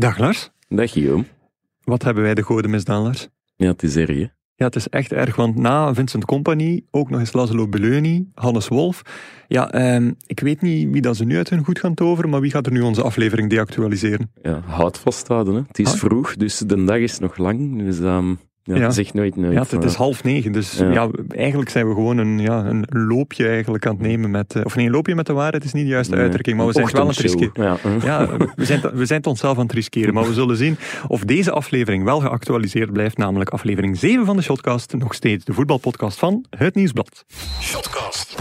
Dag Lars. Dag Guillaume. Wat hebben wij de goden misdaan, Lars? Ja, het is erg hè? Ja, het is echt erg, want na Vincent Company ook nog eens Laszlo Beleuni, Hannes Wolf. Ja, ehm, ik weet niet wie dat ze nu uit hun goed gaan toveren, maar wie gaat er nu onze aflevering deactualiseren? Ja, houd vasthouden. Hè. Het is Ah. vroeg, dus de dag is nog lang. Dus ehm ja, Ja. zeg nooit nooit. Ja, het, is half negen, dus ja. Ja. eigenlijk zijn we gewoon een, ja, een loopje eigenlijk aan het nemen met... eh, Of nee, een loopje met de waarheid is niet de juiste Nee, uitdrukking, maar we zijn het wel aan het riskeren. Ja, we zijn, we zijn het onszelf aan het riskeren, maar we zullen zien of deze aflevering wel geactualiseerd blijft, namelijk aflevering 7 van de Shotcast, nog steeds de voetbalpodcast van Het Nieuwsblad. Shotcast.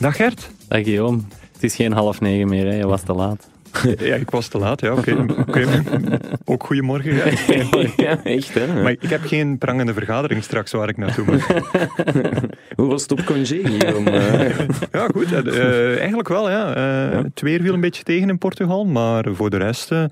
Dag Gert. Dag Guillaume. Het is geen half negen meer, hè. je was te laat. Ja, ik was te laat, ja, oké. Ook goedemorgen, Gert. ja, echt hè. Maar ik heb geen prangende vergadering straks waar ik naartoe moet. Hoe was het op congé, Guillaume? Ja, goed. eh, eigenlijk wel, ja. Eh, Het weer viel een beetje tegen in Portugal, maar voor de rest eh,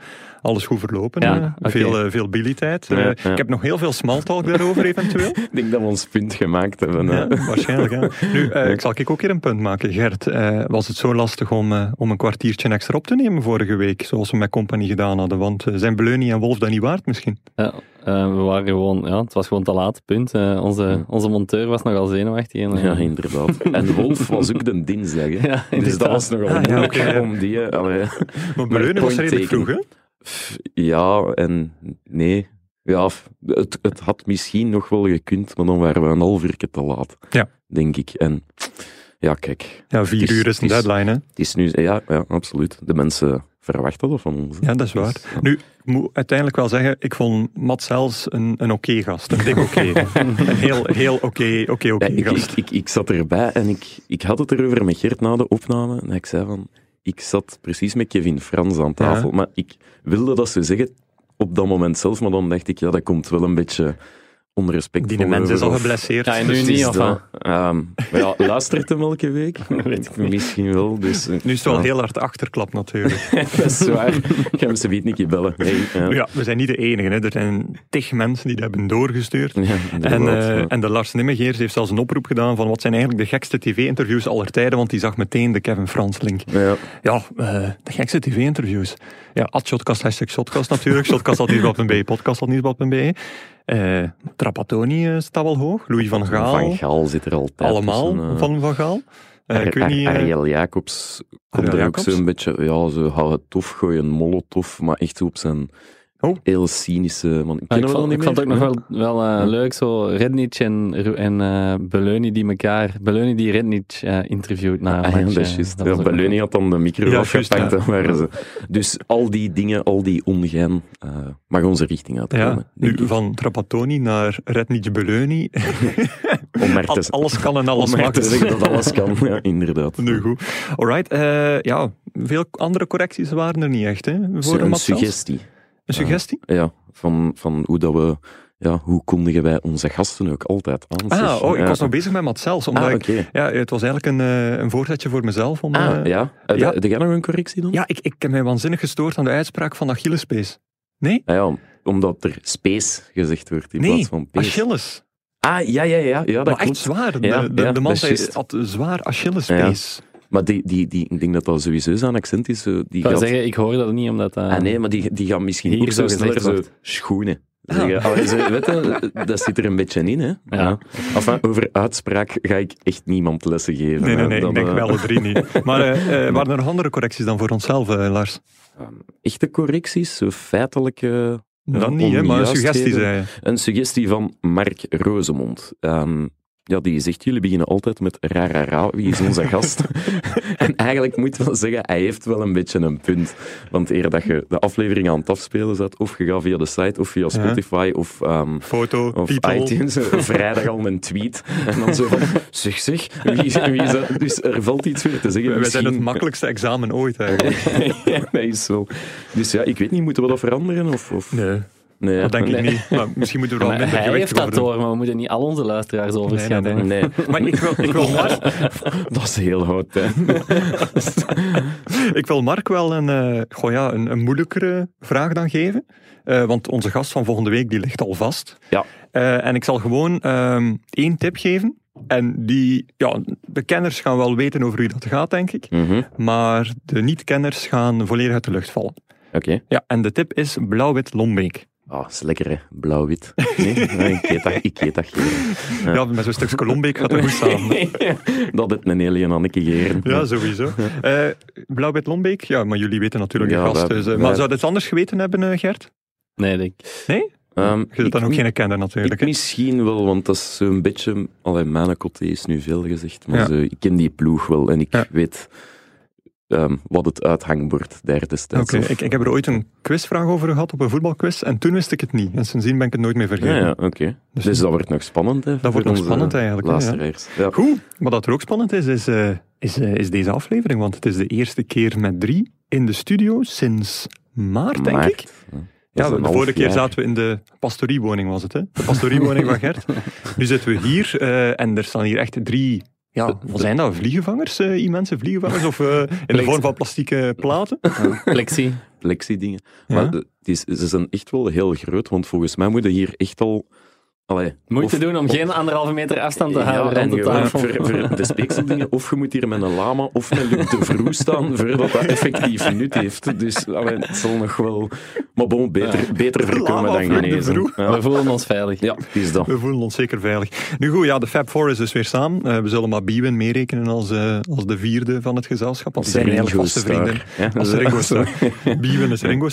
alles goed verlopen. Ja, eh. Veel, eh, veel billy-tijd. Eh, Ja, ja. Ik heb nog heel veel smalltalk daarover eventueel. ik denk dat we ons punt gemaakt hebben. Ja, waarschijnlijk, ja. Nu, eh, ik zal ik ook hier een punt maken. Gert, eh, was het zo lastig om, om een kwartiertje extra op te nemen vorige week, zoals we met Company gedaan hadden? Want zijn Beleunie en Wolf dat niet waard misschien? Ja, eh, we waren gewoon, ja, het was gewoon te laat, punt. Eh, onze, onze monteur was nogal zenuwachtig. En, Ja, inderdaad. En Wolf was ook de dinsdag. Hè. Ja, dus dat was nogal Ah, moeilijk om die... allee. Maar Beleunie was redelijk vroeg, hè? Ja en nee. Ja, het, het had misschien nog wel gekund, maar dan waren we een half uur te laat. Ja. Denk ik. En ja, kijk. Ja, vier is- uur is een is- deadline, hè? Het is nu... Ja, ja, absoluut. De mensen verwachten dat van ons. hè. Ja, dat is waar. Dus, ja. Nu, ik moet uiteindelijk wel zeggen, ik vond Matt zelfs een, een oké gast. Een dik oké. een heel, heel oké, oké, oké Ja, ik, gast. ik, ik, ik zat erbij en ik, ik had het erover met Gert na de opname. En ik zei van, ik zat precies met Kevin Frans aan tafel. Maar ik wilde dat ze zeggen op dat moment zelf, maar dan dacht ik, ja, dat komt wel een beetje onrespectvol Die mens is al geblesseerd. Ja, en nu Dus niet, of. Ehm, maar ja, luistert hem elke week? Weet ik Misschien wel. Dus, eh, Nu is het wel heel hard achterklap natuurlijk. Dat is waar. Ik ga hem ze niet een keer bellen. Hey, ja. ja, we zijn niet de enige. Hè. Er zijn tig mensen die dat hebben doorgestuurd. Ja, En, eh, ja. en de Lars Nimmegeers heeft zelfs een oproep gedaan van wat zijn eigenlijk de gekste tv-interviews aller tijden, want die zag meteen de Kevin Frans link. Ja. Ja, eh, de gekste tv-interviews. Ja, at Shotcast, hashtag Shotcast natuurlijk. Shotcast at Eh Trapattoni eh, staat wel hoog. Louis van Gaal. Van Gaal zit er altijd Allemaal tussen, eh. van Van Gaal. Ar- ik weet niet... Ar- eh, Ariel Jacobs komt er ook zo'n beetje, ja, zo hou het tof gooien, molotov, maar echt op zijn Oh. heel cynische. Man, ik we dat vond, ik vond het ook nog wel, wel eh, Ja. leuk, zo Rednic en, en eh Beleuni die elkaar, Beleuni die Rednic eh interviewt na een Ah, ja, dat is juist. Ja, Belloni had dan de micro Ja, afgepakt. ja. ze. Dus al die dingen, al die ongein, eh, mag onze richting uitkomen. Ja, nu ik. van Trapattoni naar Rednitje Beleuni. Om maar Al- te, alles kan en alles mag. te zeggen dat alles kan. Ja, inderdaad. Nu goed. Alright, eh, ja, veel andere correcties waren er niet echt, hè? Voor een suggestie. Een suggestie? Ja, van, van hoe dat we... Ja, hoe kondigen wij onze gasten ook altijd aan? Ah, oh, ik was nog bezig met Matt zelfs, omdat Ah, ik, ja, het was eigenlijk een, eh, een voorzetje voor mezelf. Om, Ah, eh, ja. Uh, ja. Heb jij nog een correctie dan? ja, ik, ik heb mij waanzinnig gestoord aan de uitspraak van Achillespees. Nee? Ah ja, omdat er space gezegd wordt in Nee, plaats van pees. Achilles. Ah, ja, ja, ja, ja, dat maar echt zwaar. De, Ja, de, de man zei, had zwaar Achillespees. Maar die, die, die, ik denk dat dat sowieso zijn accent is. Die Ik gaat, zeggen, ik hoorde dat niet, omdat... eh, ah, nee, maar die, die gaan misschien hier ook zo sneller zo schoenen Ah. zeggen. Allee, zo, weet je, dat zit er een beetje in, hè. Ja. Enfin, over uitspraak ga ik echt niemand lessen geven. Nee, nee, nee, Dan, ik denk eh, wel de drie niet. Maar eh, eh, waren er nog andere correcties dan voor onszelf, eh, Lars? Echte correcties, zo feitelijke... Dan niet, hè, maar een suggestie onjuistheden. zei je. Een suggestie van Mark Rozemond. Ehm, ja, die zegt, jullie beginnen altijd met ra, ra, ra. Wie is onze gast? en eigenlijk moet ik wel zeggen, hij heeft wel een beetje een punt. Want eer dat je de aflevering aan het afspelen zet, of je gaat via de site, of via Spotify, of, ehm, Foto, of iTunes, eh, vrijdag al een tweet. En dan zo van, zeg, zeg, wie, wie is dat? Dus er valt iets weer te zeggen. Wij zijn het makkelijkste examen ooit eigenlijk. ja, dat is wel. Dus ja, ik weet niet, moeten we dat veranderen? Of, of... Nee. Nee, Dat denk nee. ik niet. Maar misschien moeten we er wel Maar minder hij heeft dat door, maar we moeten niet al onze luisteraars overschatten. nee, Nee, Maar ik wil, ik wil Mark, dat is heel oud. Hè. ik wil Mark wel een, eh, goh ja, een, een moeilijkere vraag dan geven. Eh, want onze gast van volgende week die ligt al vast. Ja. Eh, en ik zal gewoon ehm, één tip geven. En die, ja, de kenners gaan wel weten over wie dat gaat, denk ik. Mhm. Maar de niet-kenners gaan volledig uit de lucht vallen. Oké. Ja, en de tip is blauw-wit Lombeek. Ah, is lekker hè, blauw-wit. Nee, nee, ik eet dat, ik eet dat geen. Ja, met zo'n stukje Lombeek gaat er goed samen. dat het een alien Anneke geren. Ja, sowieso. Eh blauw-wit Lombeek, ja, maar jullie weten natuurlijk Ja, de gast. wij- dus, eh, wij- maar zou het anders geweten hebben, eh, Gert? Nee, denk ik. Ehm, Je zit dan ik- ook geen kenner Ik natuurlijk. hè? misschien wel, want dat is zo'n beetje... Allee, mijn coté is nu veel gezegd, maar Ja. zo, ik ken die ploeg wel en ik Ja. weet ehm, wat het uithangbord daar destijds Oké, ik, ik heb er ooit een quizvraag over gehad op een voetbalquiz en toen wist ik het niet. En sindsdien ben ik het nooit meer vergeten. Ja, ja, oké. Dus- Dus, dat wordt nog spannend, hè? Dat wordt nog spannend eigenlijk, hè, ja. Luisteraars. Ja. Goed, maar dat er ook spannend is, is, eh, is, eh, is deze aflevering. Want het is de eerste keer met drie in de studio sinds maart, denk Maart, ik. ja. De vorige keer jaar. zaten we in de pastoriewoning, was het, hè? De pastoriewoning van Gert. Nu zitten we hier eh, en er staan hier echt drie... Ja, wat zijn dat? Vliegenvangers, eh immense vliegenvangers? Of eh, in de vorm van plastieke platen? Plexi. Flexie-dingen. Ja. Maar het is, ze zijn echt wel heel groot, want volgens mij moeten hier echt al... Allee, Moeite of- doen om geen anderhalve meter afstand te houden Ja, en rond de gewoon tafel. voor, voor de speekseldingen, of je moet hier met een lama of met Luc de Vroe staan, voordat dat effectief nut heeft. Dus allee, het zal nog wel... Maar bon, beter, beter voorkomen dan genezen. Ja. We voelen ons veilig. ja, is dat. We voelen ons zeker veilig. Nu goed, ja, de Fab Four is dus weer samen. Eh, we zullen maar Biwin meerekenen als, eh, als de vierde van het gezelschap. Die zijn eigenlijk vaste vrienden. Ja, Als. Ringo. Biwin is Ringo.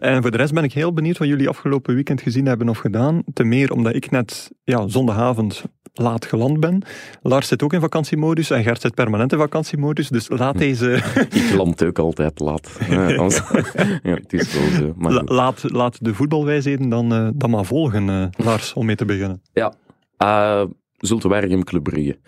En voor de rest ben ik heel benieuwd wat jullie afgelopen weekend gezien hebben of gedaan. Ten meer omdat ik net ja, zondagavond laat geland ben. Lars zit ook in vakantiemodus en Gert zit permanent in vakantiemodus. Dus laat deze, Ik land ook altijd laat. Ja, als- ja, het is wel zo. Maar la- goed. laat, laat de voetbalwijsheden dan, eh, dan maar volgen, eh, Lars, om mee te beginnen. Ja, uh, Zultewaregem Club Brugge.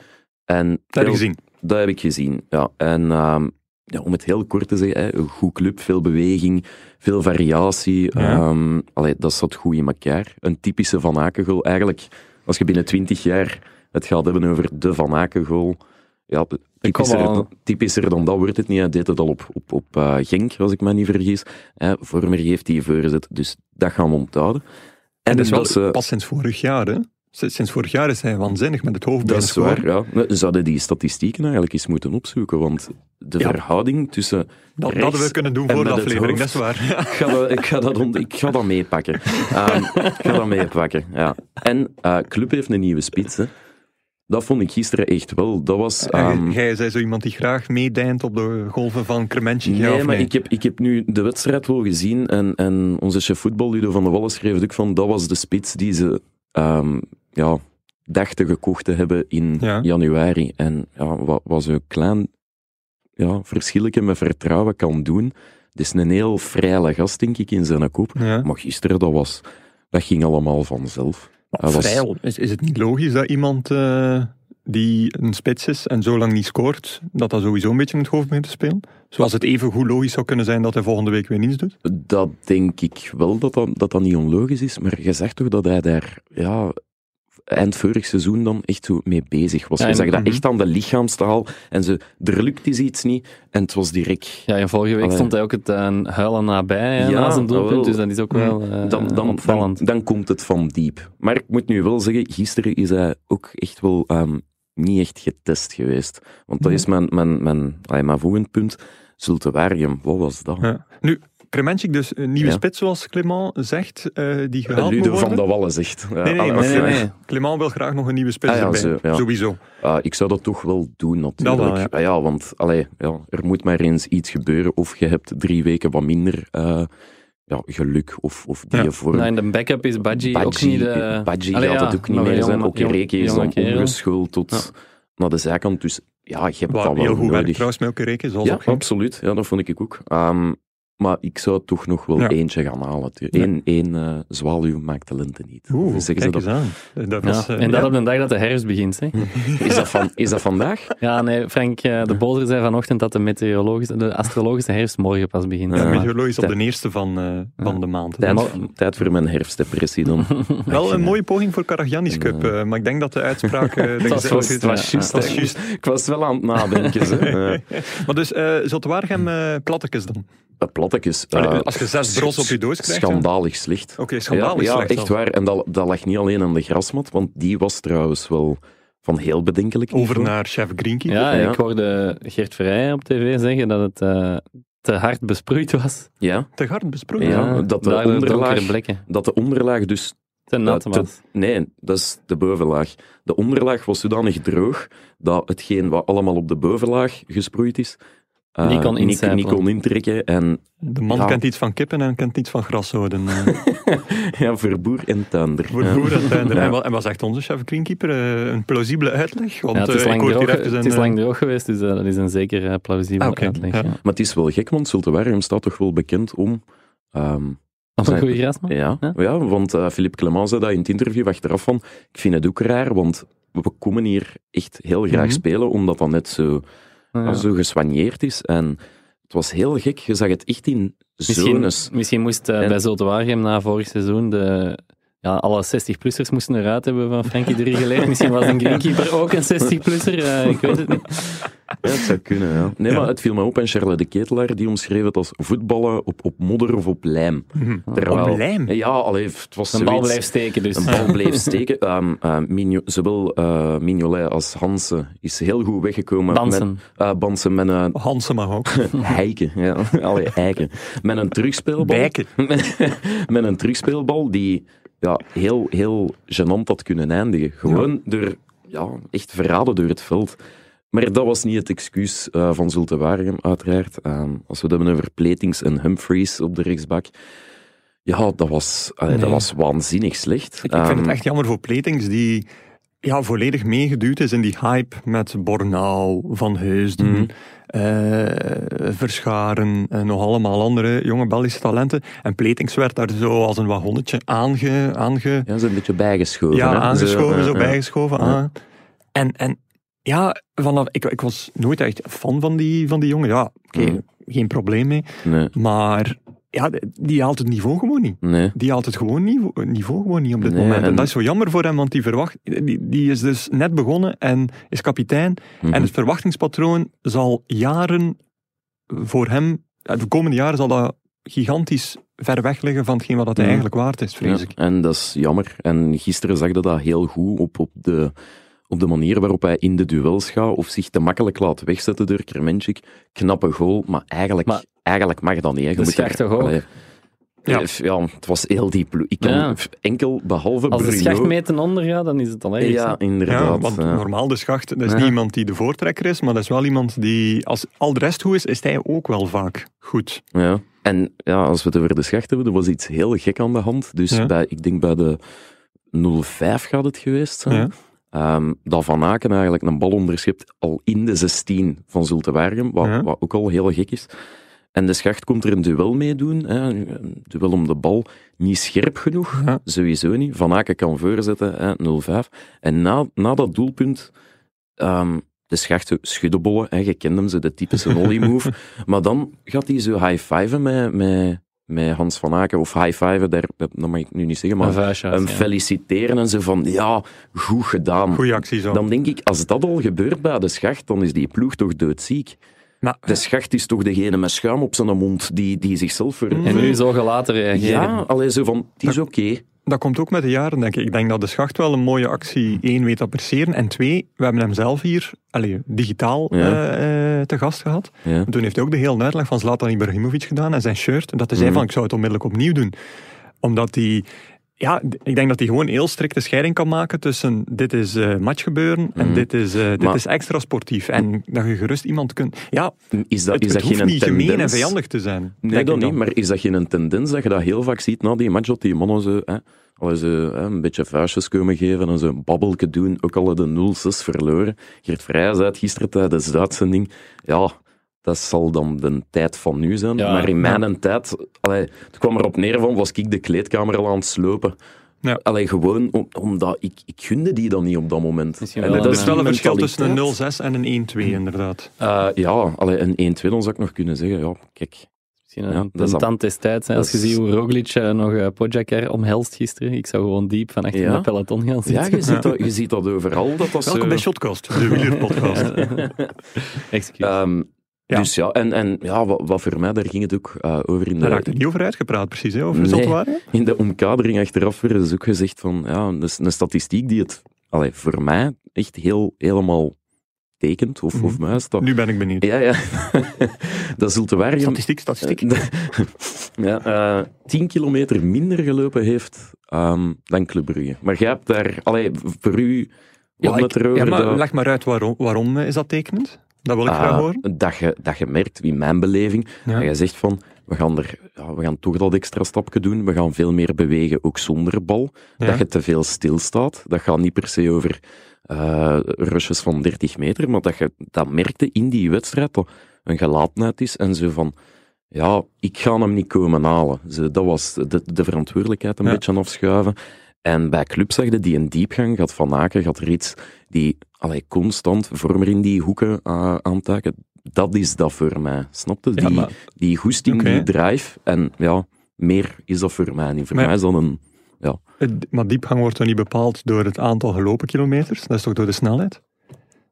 En Dat heb je gezien. Dat heb ik gezien, ja. En ehm, ja, om het heel kort te zeggen, hè, een goed club, veel beweging, veel variatie. Ja. Ehm, allee, dat zat goed in elkaar. Een typische Van Aken-goal. Eigenlijk, als je binnen 20 jaar het gaat hebben over de Van Aken-goal, ja, typischer, dan, typischer dan dat wordt het niet. Hij deed het al op, op, op eh, Genk, als ik me niet vergis. Hè, Vormer heeft die voorzet, dus dat gaan we onthouden. En dat is wel dat ze- pas sinds vorig jaar, hè? Sinds vorig jaar is hij waanzinnig met het hoofdbeen Dat is waar, ja. We zouden die statistieken eigenlijk eens moeten opzoeken, want de Ja. verhouding tussen... Dat, hadden we kunnen doen en voor de aflevering, dat is waar. Ik ga dat, ik ga dat, ik ga dat meepakken. Ehm, ik ga dat meepakken, ja. En eh, Club heeft een nieuwe spits, hè. Dat vond ik gisteren echt wel. Dat was... En Jij zei zo iemand die graag meedijnt op de golven van Krementje. ja, Nee, maar ik heb, ik heb nu de wedstrijd wel gezien en, en onze chef voetbal, Ludo van der Wallen, schreef ook van dat was de spits die ze ehm, ja, dachten gekocht te hebben in Ja. januari. En ja, wat, wat zo'n klein ja, verschilletje met vertrouwen kan doen, het is een heel vrije gast, denk ik, in zijn kop. Ja. Maar gisteren, dat, was, dat ging allemaal vanzelf. Was- is, is het niet logisch dat iemand eh, die een spits is en zo lang niet scoort, dat dat sowieso een beetje in het hoofd begint te spelen? Zoals het even goed logisch zou kunnen zijn dat hij volgende week weer niets doet? Dat denk ik wel dat dat, dat, dat niet onlogisch is, maar je zegt toch dat hij daar ja, eind vorig seizoen dan echt zo mee bezig was. Ja, je zag dat mhm. echt aan de lichaamstaal en ze, er lukt is iets niet en het was direct... Ja, en vorige week Allee. stond hij ook het eh, huilen nabij hè, Ja, na zijn doelpunt, wel. dus dat is ook wel eh, Dan, dan, dan, opvallend. dan komt het van diep. Maar ik moet nu wel zeggen, gisteren is hij ook echt wel ehm, niet echt getest geweest. Want dat Nee. is mijn, mijn, mijn, allee, mijn volgend punt. Zulte Waregem, wat was dat? Ja. Nu, Krementjik dus een nieuwe Ja. spits, zoals Clement zegt, eh, die gehaald moet Ludo worden. van der Wallen zegt. Ja, Nee, nee, maar nee, nee, nee. Clement wil graag nog een nieuwe spits Ah ja, erbij. zo, ja. Sowieso. Ah, ik zou dat toch wel doen, natuurlijk. Wel, ja. Ah ja, want allee, ja, er moet maar eens iets gebeuren. Of je hebt drie weken wat minder eh, ja, geluk of, of die Ja. vorm. Nou, en de backup is Badji ook Badji, niet de... Badji Allee, gaat ja, het ook niet meer zijn. Ook Reke is dan kerel. omgeschoold tot Ja. naar de zijkant. Dus ja, je hebt Wat dat heel wel goed werkt nodig. trouwens met Okereke, zoals Ja, absoluut. Ja, dat vond ik ook. Ehm, maar ik zou toch nog wel Ja. eentje gaan halen. Eén, één eh, zwaluw maakt de lente niet. Oeh, Zeggen ze kijk dat? eens aan. Dat Ja, was, eh, en dat ja. op de dag dat de herfst begint. Hè? Is, dat van, is dat vandaag? Ja, nee, Frank eh, de Bolder zei vanochtend dat de meteorologische, de astrologische herfst morgen pas begint. Ja, Ja. meteorologisch op de eerste van, eh, van de maand. Tijd, Dat tijd voor mijn herfstdepressie dan. Wel een mooie poging voor Karagiannis Cup, eh, maar ik denk dat de uitspraak... eh, was, het was juist. Ik was wel aan het nadenken. Maar dus, uh, Zotwaargem uh, plattekes dan? Plattekes. Allee, uh, als je zes bros op je doos krijgt... Schandalig slecht. Oké, okay, schandalig ja, slecht. Ja, echt waar. En dat, dat lag niet alleen aan de grasmat, want die was trouwens wel van heel bedenkelijk Over niveau. naar chef Greenkeeper. Ja, Ja. ik hoorde Geert Verrijen op tv zeggen dat het eh, te hard besproeid was. Ja, Te hard besproeid. Ja, dat de onderlaag- dat de onderlaag dus Te nat te- was. Nee, dat is de bovenlaag. De onderlaag was zodanig droog dat hetgeen wat allemaal op de bovenlaag gesproeid is, eh, Niet kon niet, incijpelen. niet kon intrekken. En De man Ja. kent iets van kippen en kent iets van grashouden. eh, ja, voor boer en tuinder. voor ja. boer en tuinder. Ja. En, wat, en wat zegt onze chef Greenkeeper? Eh, een plausibele uitleg? Want Ja, het, is lang droog, het een, is lang droog geweest, dus dat is een zeker plausibele Ah, uitleg. Ja. Ja. Maar het is wel gek, want Zultewaargem staat toch wel bekend om... ehm, Of een goede grasman? ja, Ja? ja? want eh, Philippe Clement zei dat in het interview achteraf van ik vind het ook raar, want we komen hier echt heel graag Mhm. spelen, omdat dat net zo, Ja. zo geswanjeerd is. En het was heel gek, je zag het echt in Misschien, zones. misschien moest eh, En- bij na vorig seizoen de, ja, alle 60-plussers moesten eruit hebben van Frankie de Riegeleer. Misschien was een greenkeeper ook een 60-plusser, eh, ik weet het niet. Ja, het zou kunnen, ja. Nee, Ja. maar het viel me op en Charles de Ketelaar, die omschreef het als voetballen op, op modder of op lijm. mhm. Terwijl- Op lijm? Ja, allee, het was Een bal blijft steken dus. Een bal bleef steken. Ehm, eh, Migno- zowel Mignolet als Hansen is heel goed weggekomen. Dansen. Met, eh, Bansen met een Hansen mag ook. heiken. Ja. Allee, eiken. Met een terugspeelbal. Bijken. met een terugspeelbal die ja, heel, heel gênant had kunnen eindigen. Gewoon door, ja, echt verraden door het veld. Maar dat was niet het excuus eh, van Zulte Waregem, uiteraard. Ehm, als we het hebben over Platings en Humphreys op de rechtsbak. Ja, dat was, dat was waanzinnig slecht. Ik, ik vind Ehm, het echt jammer voor Platings die ja, volledig meegeduwd is in die hype met Bornau, Van Heusden, Mhm. eh, Verscharen en nog allemaal andere jonge Belgische talenten. En Platings werd daar zo als een wagonnetje aange, aange, Ja, ze een beetje bijgeschoven. ja, hè. aangeschoven, eh, zo ja. bijgeschoven. Ja. aan. En, en ja, vanaf, ik, ik was nooit echt fan van die, van die jongen. Ja, oké, Mhm. geen probleem mee. Nee, Maar ja, die haalt het niveau gewoon niet. nee. Die haalt het gewoon niveau, niveau gewoon niet op dit Nee, moment. En, en- dat is zo jammer voor hem, want die, verwacht, die, die is dus net begonnen en is kapitein. Mhm. En het verwachtingspatroon zal jaren voor hem, de komende jaren zal dat gigantisch ver weg liggen van hetgeen wat dat hij Mhm. eigenlijk waard is, vrees Ja, ik. en dat is jammer. En gisteren zag je dat heel goed op, op, de, op de manier waarop hij in de duels gaat of zich te makkelijk laat wegzetten door Kremenchik. Knappe goal, maar eigenlijk, Maar- eigenlijk mag dat niet. hè. Je De moet Schacht daar- toch ook? allee, Ja. eh, ja, het was heel die ploeg. Ik kan Ja. enkel, behalve Als de Bruno... schachtmeten ondergaat, dan is het al erg. Ja, Ja, inderdaad. want ja. normaal de schacht, dat is Ja. niet iemand die de voortrekker is, maar dat is wel iemand die, als al de rest goed is, is hij ook wel vaak goed. Ja. En ja, als we het over de schacht hebben, er was iets heel gek aan de hand. Dus Ja. bij, ik denk bij de 0-5 gaat het geweest zijn. Ja. Ehm, dat Van Aken eigenlijk een bal onderschept al in de 16 van Zulte Waregem, wat, Ja. wat ook al heel gek is. En de schacht komt er een duel mee doen, hè, een duel om de bal. Niet scherp genoeg, Ja. sowieso niet. Van Aken kan voorzetten, hè, 0-5. En na, na dat doelpunt, ehm, de schacht schuddenbollen, hè, je kent hem, zo de typische ollie-move. maar dan gaat hij zo high-fiven met, met, met Hans van Aken, of high-fiven, daar, dat mag ik nu niet zeggen, maar Een hem ja. feliciteren en zo van, ja, goed gedaan. Goeie actie zo. Dan denk ik, als dat al gebeurt bij de schacht, dan is die ploeg toch doodziek. Maar, De schacht is toch degene met schuim op zijn mond die, die zichzelf ver... En nu zo gelaten reageren. Ja, alleen zo van, het is oké. Dat komt ook met de jaren, denk ik. Ik denk dat de schacht wel een mooie actie, één, weet te appreciëren. En twee, we hebben hem zelf hier allee, digitaal Ja. eh, eh, te gast gehad. Ja. Toen heeft hij ook de hele uitleg van Zlatan Ibrahimovic gedaan en zijn shirt. En dat hij zei Mhm. van, ik zou het onmiddellijk opnieuw doen. Omdat hij... Ja, ik denk dat hij gewoon heel strikte scheiding kan maken tussen dit is eh matchgebeuren en Mhm. dit, is, eh, dit Maar- is extra sportief. En dat je gerust iemand kunt... Ja, Is dat, het, is dat hoeft geen niet tendens? gemeen en vijandig te zijn. Nee, denk dat niet, dan. maar is dat geen tendens dat je dat heel vaak ziet na die match, dat die mannen zo, hè, al zo, hè, een beetje vuistjes komen geven en zo een babbelke doen, ook al de 0-6 verloren. Geert Vrij zei het gisteren tijdens de uitzending, ja, dat zal dan de tijd van nu zijn. Ja, maar in ja. mijn tijd, allee, het kwam erop neer van, was ik de kleedkamer al aan het slopen. Ja. Allee, gewoon om- omdat ik, ik gunde die dan niet op dat moment. Wel Er dat is wel een verschil tussen een mentaliteit. 0-6 en een 1-2, inderdaad. Eh, ja, allee, een 1-2 dan zou ik nog kunnen zeggen, ja, kijk. Misschien Ja, een, dat is een dan- tand des tijds. hè. Als je is- ziet hoe Roglic eh, nog uh, Pogacar omhelst gisteren. Ik zou gewoon diep van achter Ja. de peloton gaan zitten. Ja, je ziet, dat, je ziet dat overal. Dat dat Welkom bij Shotcast, de wielerpodcast. Excuus. Ehm, Ja. Dus ja, en, en ja, wat, wat voor mij, daar ging het ook eh, over in Daar de, raakt er niet over uitgepraat, precies, hè, over Nee. In de omkadering achteraf werd dus ook gezegd van, ja, dat is een statistiek die het allee, voor mij echt heel, helemaal tekent, of, of Mhm. mij staat. Nu ben ik benieuwd. Ja, ja. dat zult te waar Statistiek, statistiek. ja, eh 10 kilometer minder gelopen heeft ehm, dan Club Brugge. Maar jij hebt daar, allee, voor u, Ja, ik- erover ja, maar dat- leg maar uit waarom, waarom eh, is dat tekenend? Dat wil ik graag Ah, horen. dat, je, dat je merkt, in mijn beleving, Ja. dat je zegt van, we gaan, er, ja, we gaan toch dat extra stapje doen, we gaan veel meer bewegen, ook zonder bal. Ja. Dat je te veel stilstaat. Dat gaat niet per se over eh rushes van 30 meter, maar dat je dat merkte in die wedstrijd, dat een gelatenheid is en zo van, ja, ik ga hem niet komen halen. Zo, dat was de, de verantwoordelijkheid een beetje afschuiven. En bij Club zag je die een diepgang, gaat Van Aken, gaat Rits, die allee, constant vormer in die hoeken uh. Dat is dat voor mij, snap je? Ja, Die, maar- die goesting, die drive. En ja, meer is dat voor mij niet. Voor Maar- mij is dat een... Het- Maar diepgang wordt toch niet bepaald door het aantal gelopen kilometers? Dat is toch door de snelheid?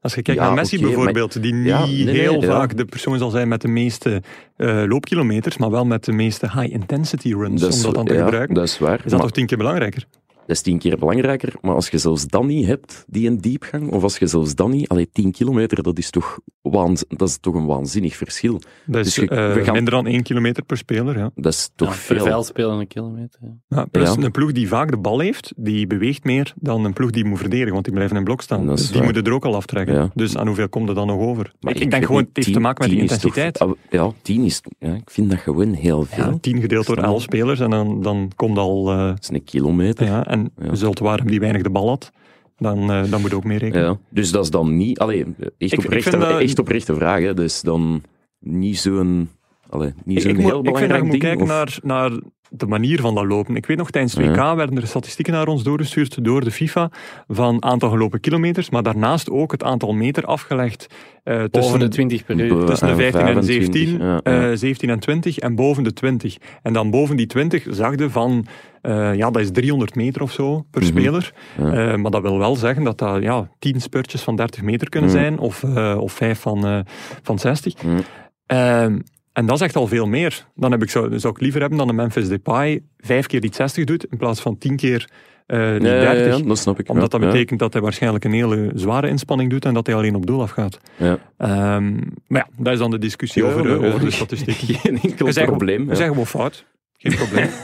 Als je kijkt Ja, naar Messi bijvoorbeeld, die niet Ja, nee, nee, heel ja. vaak de persoon zal zijn met de meeste eh, loopkilometers, maar wel met de meeste high-intensity runs, om dat dan te ja, gebruiken. Dat is waar. is dat maar toch tien keer belangrijker? Dat is tien keer belangrijker. Maar als je zelfs dat niet hebt, die een diepgang, of als je zelfs dat niet... Allee, 10 kilometer, dat is toch, waanz- dat is toch een waanzinnig verschil. Dat is Dus je- eh, we gaan- minder dan één kilometer per speler. Ja. Dat is toch Ja, veel. veld spelen een kilometer. ja. Ja, plus Ja. een ploeg die vaak de bal heeft, die beweegt meer dan een ploeg die moet verdedigen, want die blijven in blok staan. Dus die moeten er ook al aftrekken. Ja. Dus aan hoeveel komt er dan nog over? Maar ik, ik denk gewoon, het heeft te 10 maken met de 10 is toch- intensiteit. ah, ja, 10 is... Ja, ik vind dat gewoon heel veel. Ja, 10 gedeeld door. 11 spelers en dan, dan komt al... eh, Dat is een kilometer. ja, en Ja. zult waarom die weinig de bal had, dan, eh, dan moet je ook mee rekenen. Ja, dus dat is dan niet... Allee, echt, ik oprechte, dat- echt oprechte vraag. Hè. Dus dan niet zo'n... Allee, niet Ik, zo'n heel moet, ik vind dat je belangrijk moet ding. kijken of- naar, naar de manier van dat lopen. Ik weet nog, tijdens het WK Ja. werden er statistieken naar ons doorgestuurd door de FIFA van aantal gelopen kilometers, maar daarnaast ook het aantal meter afgelegd eh, Boven tussen, de 20 per uur. Tussen de en 15 en 25, 17, ja, eh, ja. 17 en 20 en boven de 20. En dan boven die 20 zag je van, eh, ja, dat is 300 meter of zo per Mhm. speler. Ja. Eh, maar dat wil wel zeggen dat dat ja, 10 spurtjes van 30 meter kunnen Mhm. zijn, of, eh of 5 van, eh, van 60. Mhm. Ehm, en dat is echt al veel meer. Dan heb ik, zou, zou ik liever hebben dan een Memphis Depay vijf keer die 60 doet, in plaats van 10 keer eh die Ja, ja, 30. ja, dat snap ik. Omdat dat betekent dat hij waarschijnlijk een hele zware inspanning doet en dat hij alleen op doel afgaat. Ja. Ehm, maar ja, dat is dan de discussie over, over de statistiek. Geen enkel We zijn, probleem. we zijn gewoon fout. Geen probleem.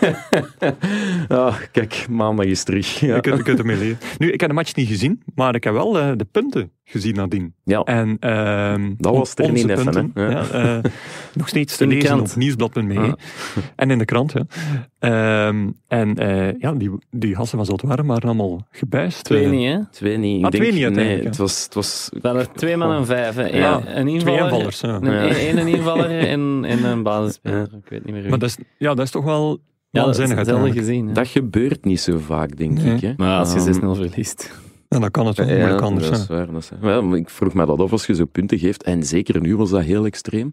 Ah, kijk, maandag is terug. Ja. Je, kunt, je kunt ermee leren. Nu, ik heb de match niet gezien, maar ik heb wel eh, de punten gezien nadien. Ja. En, ehm, Dat was er niet even, punten? Ja. ja, eh, nog steeds te lezen krant. op nieuwsblad.be. Ah. En in de krant, ja. Ehm, en eh, ja, die, die gasten van waren allemaal gebuist. Twee eh. niet, hè? Twee niet. Ik Ah, denk, twee niet uiteindelijk, Nee, het was... Het was Dat er twee man en vijf. hè. Eén- Ja, een invaller, Twee invallers, ja. Een, Ja. een, een invaller en, en een basisspeler. Ik weet niet meer wie. Maar dat is, ja, dat is toch wel ja, dat waanzinnig gezien. hè. dat gebeurt niet zo vaak, denk Nee. ik. Hè. Maar als je Ehm, 6-0 verliest. En dan kan het wel moeilijk anders. dat is hè. waar. Dat is waar. Ja, maar ik vroeg me dat af als je zo punten geeft. En zeker nu was dat heel extreem.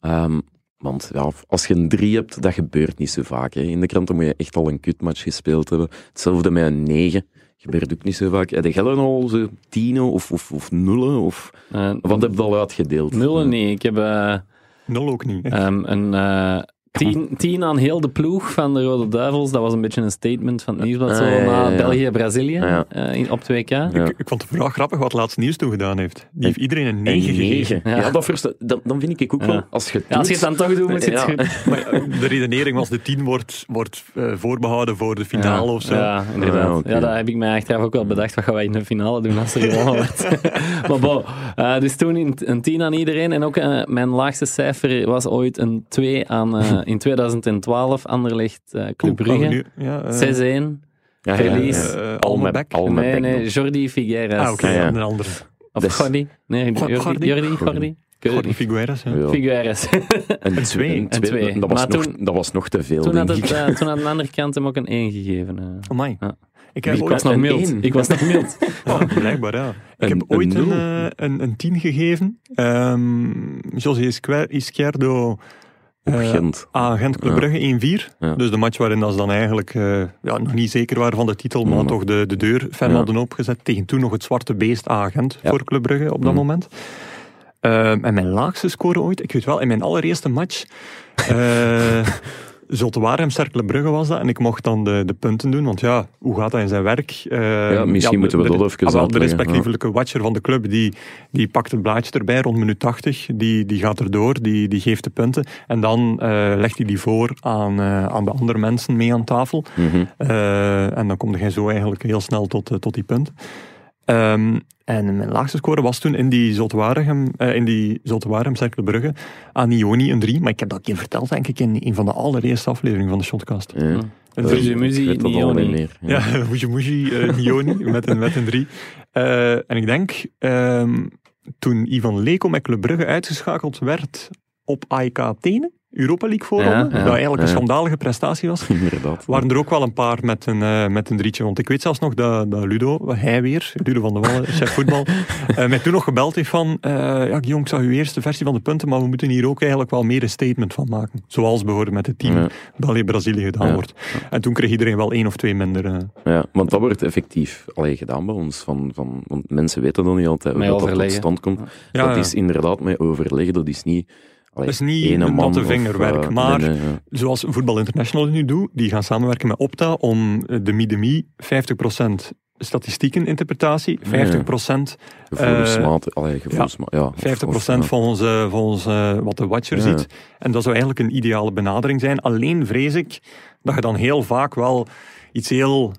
Ehm, want ja, als je een drie hebt, dat gebeurt niet zo vaak. Hè. In de kranten moet je echt al een kutmatch gespeeld hebben. Hetzelfde met een negen. Gebeurt ook niet zo vaak. Heb jij al zo tienen of, of, of nullen? Of, Eh, wat heb je al uitgedeeld? Nullen niet. Ik heb eh, Nul ook niet. ehm, een eh, tien, tien aan heel de ploeg van de Rode Duivels. Dat was een beetje een statement van het nieuwsblad. Zo Ah, ja, ja, na ja. België-Brazilië Ja. eh, in- op 2K. Ja. Ik, ik vond het vooral grappig wat laatst nieuws toen gedaan heeft. Die heeft iedereen een Een 9 gegeven. Ja, Ja. dat versta- dan, dan vind ik ook Ja. wel, als je het Ja, als je het doet- dan toch doet, moet je het Ja. goed. Maar ja, de redenering was de 10 wordt, wordt eh, voorbehouden voor de finale ja. of zo. Ja, inderdaad. Ah. Ja, dat heb ik mij achteraf ook wel bedacht. Wat gaan wij in de finale doen als er gewonnen wordt? maar bon, eh, dus toen een, een 10 aan iedereen. En ook eh, mijn laagste cijfer was ooit een 2 aan, eh, in 2012, Anderlecht eh Club Brugge. ja, eh, 6-1. Ja, Verlies. eh, Alme- Almebek. Alme- Nee, nee. Jordi Figueras. Ah, oké, ja, ja. een andere. Of Dus- Gordy. Nee, Jordi, Gordy? Jordi, Jorge niet. Figueres, ja. Ja. Figueres. En twee. en En twee. Dat, was nog, toen- dat was nog te veel, Toen had, het, eh, toen had de andere kant hem ook een 1 gegeven. eh. Amai. Ja. Ik heb Ik ooit was nog een mild. Ik was nog mild. Oh, blijkbaar, ja. Ik Een- heb een ooit een, een, een 10 gegeven. Ehm José Izquierdo Op eh, Gent. aan Gent Club. Brugge 1-4. Ja. Dus de match waarin dat ze dan eigenlijk eh, ja, nog niet zeker waren van de titel, maar toch de, de deur ver hadden opgezet. Tegen toen nog het zwarte beest aan Gent Ja. voor Club Brugge op dat Mhm. moment. Ehm, en mijn laagste score ooit, ik weet wel, in mijn allereerste match... Zulte Waregem, Cercle Brugge was dat. En ik mocht dan de, de punten doen. Want ja, hoe gaat dat in zijn werk? Eh, Ja, misschien moeten we dat even ah, De respectievelijke watcher van de club, die, die pakt het blaadje erbij rond minuut 80. Die, die gaat erdoor, die, die geeft de punten. En dan eh, legt hij die voor aan, eh, aan de andere mensen mee aan tafel. Mhm. En dan kom je zo eigenlijk heel snel tot, tot die punt. Ehm, en mijn laagste score was toen in die Zotwaregem, eh in die Zotwaregem Brugge aan Ioni een 3. Maar ik heb dat een keer verteld, denk ik, in een van de allereerste afleveringen van de Shotcast. Ja. Eh, weet dat al Nioni. niet meer. Ja, Muji Muji, eh Nioni, met een, met een 3. Eh, en ik denk, ehm, toen Ivan Leko met Club Brugge uitgeschakeld werd op AEK Athene, Europa League voorronde, Ja, ja, dat eigenlijk een schandalige prestatie was, Inderdaad. waren er ook wel een paar met een, eh, met een drietje. Want ik weet zelfs nog dat, dat Ludo, hij weer, Ludo van de Wallen, chef voetbal, eh, mij toen nog gebeld heeft van, eh ja Guillaume, ik zag uw eerste versie van de punten, maar we moeten hier ook eigenlijk wel meer een statement van maken. Zoals bijvoorbeeld met het team Ja. België-Brazilië gedaan Ja. wordt. En toen kreeg iedereen wel één of twee minder. eh. Ja, want dat wordt effectief allee, gedaan bij ons. Van, van, want mensen weten dan niet altijd hoe dat, dat tot stand komt. Ja, dat ja. is inderdaad met overleggen, dat is niet... allee, Dat is niet een natte vingerwerk, eh, maar nee, nee, ja. zoals Voetbal International nu doet, die gaan samenwerken met Opta om eh, de Midemi 50% statistieken interpretatie, 50%, Gevoelsmaat, allee, gevoelsmaat, ja. 50% volgens, eh, volgens eh, wat de watcher Ja. ziet. En dat zou eigenlijk een ideale benadering zijn. Alleen vrees ik dat je dan heel vaak wel iets heel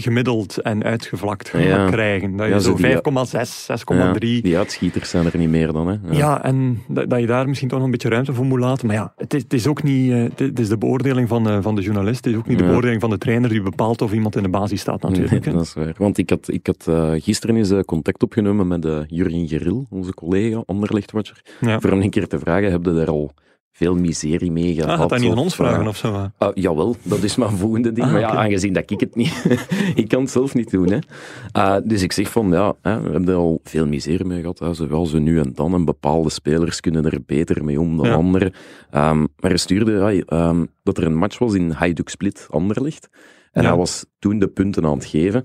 gemiddeld en uitgevlakt Ja. krijgen. Dat je Ja, zo zo die- 5,6, 6,3... Ja, die uitschieters zijn er niet meer dan. Hè. Ja, en dat, dat je daar misschien toch nog een beetje ruimte voor moet laten. Maar ja, het is, het is ook niet... eh, Het is- de beoordeling van, eh, van de journalist. Het is ook niet de beoordeling van de trainer die bepaalt of iemand in de basis staat natuurlijk. Nee, dat is waar. Want ik had, ik had eh, gisteren eens contact opgenomen met uh, Jurgen Geril, onze collega, Anderlechtwatcher, Ja. voor hem een keer te vragen, heb je daar al veel miserie mee gehad? Ah, gaat dat niet aan ons vragen eh, of zo? hè? Ah, jawel, dat is mijn volgende ding. Ah, maar ja, aangezien dat ik het niet... ik kan het zelf niet doen, hè. Ah, dus ik zeg van, ja, hè, we hebben er al veel miserie mee gehad. Hè, zowel zo nu en dan. En bepaalde spelers kunnen er beter mee om dan Ja. anderen. Ehm, maar hij stuurde ja, ehm, dat er een match was in Hajduk Split, Anderlecht. En Ja. hij was toen de punten aan het geven.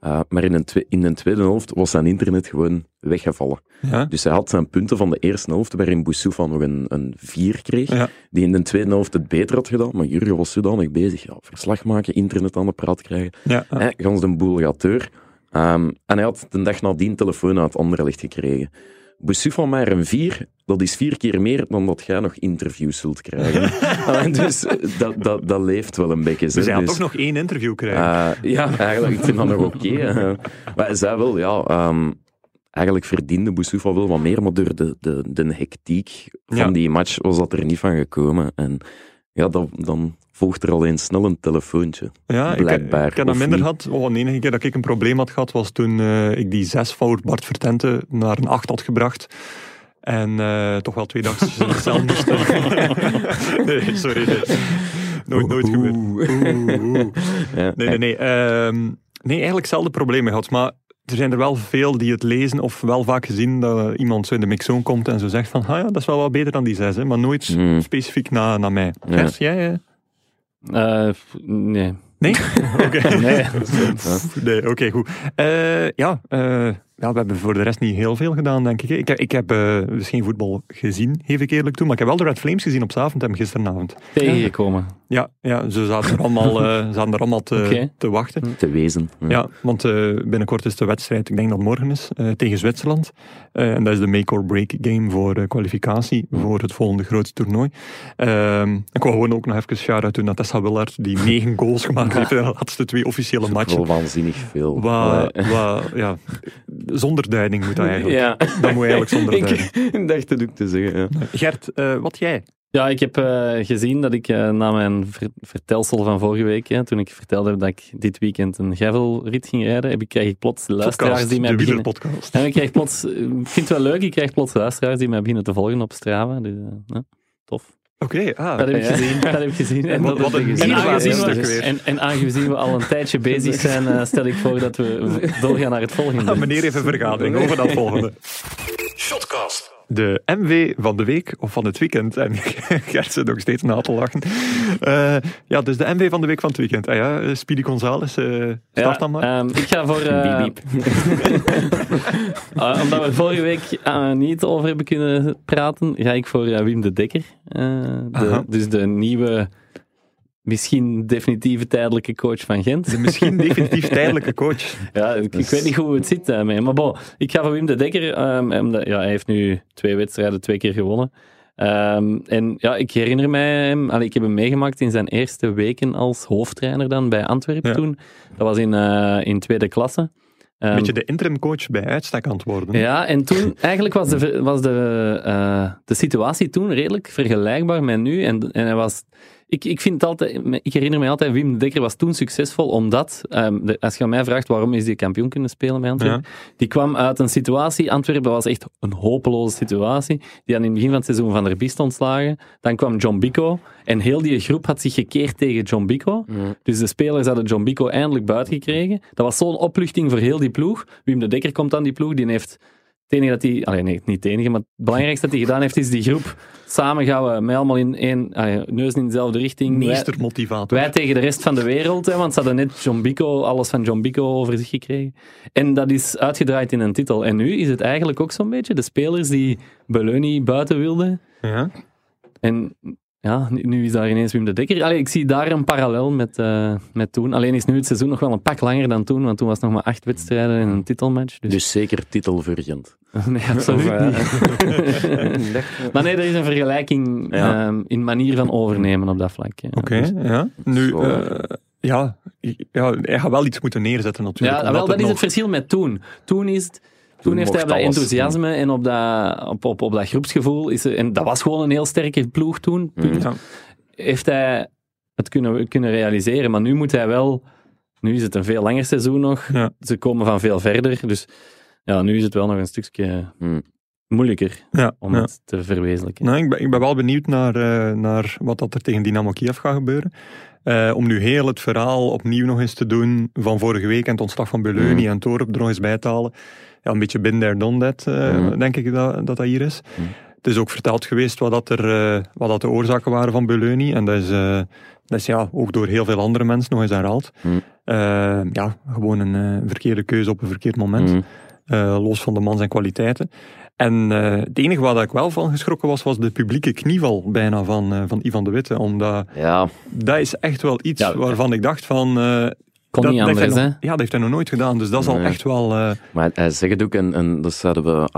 Ah, maar in twe- in de tweede helft was zijn internet gewoon weggevallen. Ja? Dus hij had zijn punten van de eerste helft, waarin Boussoufa nog een, een 4 kreeg Ja. die in de tweede helft het beter had gedaan, maar Jurgen was zodanig bezig. Ja, verslag maken, internet aan de praat krijgen. Ja. Gans de boel gaat deur. Ehm, en hij had de dag nadien telefoon uit Anderlecht gekregen. Van maar een 4, dat is vier keer meer dan dat jij nog interviews zult krijgen. Ah, dus dat, dat, dat leeft wel een beetje. Dus had Dus, toch nog één interview krijgen. eh, ja, eigenlijk, ik vind dat nog oké. hè. maar hij zei wel, ja, ehm, eigenlijk verdiende Boussoufa wel wat meer, maar door de, de, de hectiek van Ja. die match was dat er niet van gekomen. En ja, dan, dan volgt er alleen snel een telefoontje. ja, ik, blijkbaar, ik heb dat minder gehad. Oh, de enige keer dat ik een probleem had gehad, was toen eh, ik die zes voor Bart Vertente naar een acht had gebracht. En eh, toch wel twee dagjes in de cel moest. nee, sorry. nee. Nooit, nooit gebeurd. Oeh, oeh. Ja, Nee, nee, nee. Ehm, nee, eigenlijk zelden problemen gehad. Maar er zijn er wel veel die het lezen of wel vaak gezien dat iemand zo in de mixzone komt en zo zegt van, ah ja, dat is wel wat beter dan die zes, hè, maar nooit Hmm. specifiek naar naar mij. Ja. Gers, jij? Eh, nee. Nee? Oké. Nee. Nee, oké, goed. Eh, ja, eh, ja, we hebben voor de rest niet heel veel gedaan, denk ik. hè. Ik heb, ik heb eh, dus geen voetbal gezien, geef ik eerlijk toe, maar ik heb wel de Red Flames gezien op Zaventem gisteravond. Tegengekomen. Ja, ja ze zaten er allemaal, eh, zaten er allemaal te, te wachten. te wezen. Ja, want eh, binnenkort is de wedstrijd, ik denk dat het morgen is, eh, tegen Zwitserland. Eh, en dat is de make-or-break game voor eh, kwalificatie voor het volgende grote toernooi. Ehm, ik wou gewoon ook nog even shout-out doen naar Tessa Willard, die negen goals gemaakt heeft in de laatste twee officiële Wel matchen. waanzinnig veel. Wat, ja, zonder duiding moet dat eigenlijk. Ja. Dat moet eigenlijk zonder duiding. ik dacht het ook te zeggen. Ja. Gert, eh, wat jij? Ja, ik heb uh, gezien dat ik uh, na mijn ver vertelsel van vorige week, hè, toen ik vertelde dat ik dit weekend een gravelrit ging rijden, heb ik, krijg ik plots luisteraars podcast, die mij de beginnen... podcast. En ik krijg plots, ik vind het wel leuk, ik krijg plots luisteraars die mij beginnen te volgen op Strava. Dus, uh, ja, tof. Oké, ah. Dat heb ik gezien. Dat heb ik gezien. En, wat, wat een en, mega aangezien we, weer. en, en aangezien we al een tijdje bezig zijn, uh, stel ik voor dat we doorgaan naar het volgende. Ah, meneer heeft een vergadering over dat volgende. Shotcast. De MV van de week of van het weekend. En Gert zit nog steeds na te lachen. Uh, ja, dus de MV van de week van het weekend. Ah ja, Speedy Gonzales, uh, start ja, dan maar. Um, ik ga voor... Uh, Biep, biep. uh, omdat we vorige week uh, niet over hebben kunnen praten, ga ik voor uh, Wim de Dekker. De, dus de nieuwe, misschien definitieve tijdelijke coach van Gent. De misschien definitief tijdelijke coach. Ja, ik, dus... ik weet niet hoe het zit daarmee. Maar bon, ik ga voor Wim de Dekker. Um, omdat, ja, hij heeft nu twee wedstrijden, twee keer gewonnen. Um, en ja, ik herinner mij hem, allee, ik heb hem meegemaakt in zijn eerste weken als hoofdtrainer dan bij Antwerpen ja. toen. Dat was in, uh, in tweede klasse. Een beetje de interim coach bij uitstek aan het worden. Ja, en toen, eigenlijk was de, was de, uh, de situatie toen redelijk vergelijkbaar met nu. En, en hij was, ik, ik, vind het altijd, ik herinner me altijd, Wim de Dekker was toen succesvol omdat, um, de, als je mij vraagt waarom is die kampioen kunnen spelen bij Antwerpen, ja. die kwam uit een situatie, Antwerpen was echt een hopeloze situatie, die aan in het begin van het seizoen van der Biest ontslagen. Dan kwam John Bico en heel die groep had zich gekeerd tegen John Bico. Mm. Dus de spelers hadden John Bico eindelijk buiten gekregen. Dat was zo'n opluchting voor heel die ploeg. Wim de Dekker komt aan die ploeg, die heeft het enige dat hij, allee, nee, niet het enige, maar het belangrijkste dat hij gedaan heeft, is die groep samen gaan we met allemaal in één, allee, neus in dezelfde richting. Meestermotivator. Wij, wij tegen de rest van de wereld, hè, want ze hadden net John Bico, alles van John Bico over zich gekregen. En dat is uitgedraaid in een titel. En nu is het eigenlijk ook zo'n beetje de spelers die Beleuni buiten wilden. Ja. En ja, nu is daar ineens Wim de Dekker. Allee, ik zie daar een parallel met, uh, met toen. Alleen is nu het seizoen nog wel een pak langer dan toen, want toen was het nog maar acht wedstrijden en een titelmatch. Dus, dus zeker titel voor Gent. nee, absoluut of, uh, niet. maar nee, er is een vergelijking ja. um, in manier van overnemen op dat vlak. Ja. Oké, okay, dus, ja. Nu, uh, ja, ja, hij gaat wel iets moeten neerzetten natuurlijk. Ja, wel, dat is nog... het verschil met toen. Toen is het... Toen heeft hij op dat enthousiasme en op dat, op, op, op dat groepsgevoel, is er, en dat was gewoon een heel sterke ploeg toen, punt, ja. heeft hij het kunnen, kunnen realiseren. Maar nu moet hij wel, nu is het een veel langer seizoen nog, ja. ze komen van veel verder, dus ja, nu is het wel nog een stukje mm. moeilijker ja, om ja. het te verwezenlijken. Nou, ik, ben, ik ben wel benieuwd naar, uh, naar wat dat er tegen Dynamo Kiev gaat gebeuren. Uh, om nu heel het verhaal opnieuw nog eens te doen van vorige week en het ontslag van Beleuni mm. en Torup er nog eens bij te halen ja, een beetje there, done that, uh, mm. denk ik dat, dat dat hier is. Mm. Het is ook verteld geweest wat, dat er, uh, wat dat de oorzaken waren van Beleuni. En dat is, uh, dat is ja, ook door heel veel andere mensen nog eens herhaald. Mm. ja, gewoon een verkeerde keuze op een verkeerd moment. los van de man zijn kwaliteiten. En het enige waar ik wel van geschrokken was, was de publieke knieval bijna van, van Ivan de Witte. Omdat ja. dat is echt wel iets ja, waarvan ik dacht van... Kon dat, niet anders, dat hè? nog, ja, dat heeft hij nog nooit gedaan. Dus dat is al echt wel... uh, Maar hij zegt het ook, en, en dat zouden we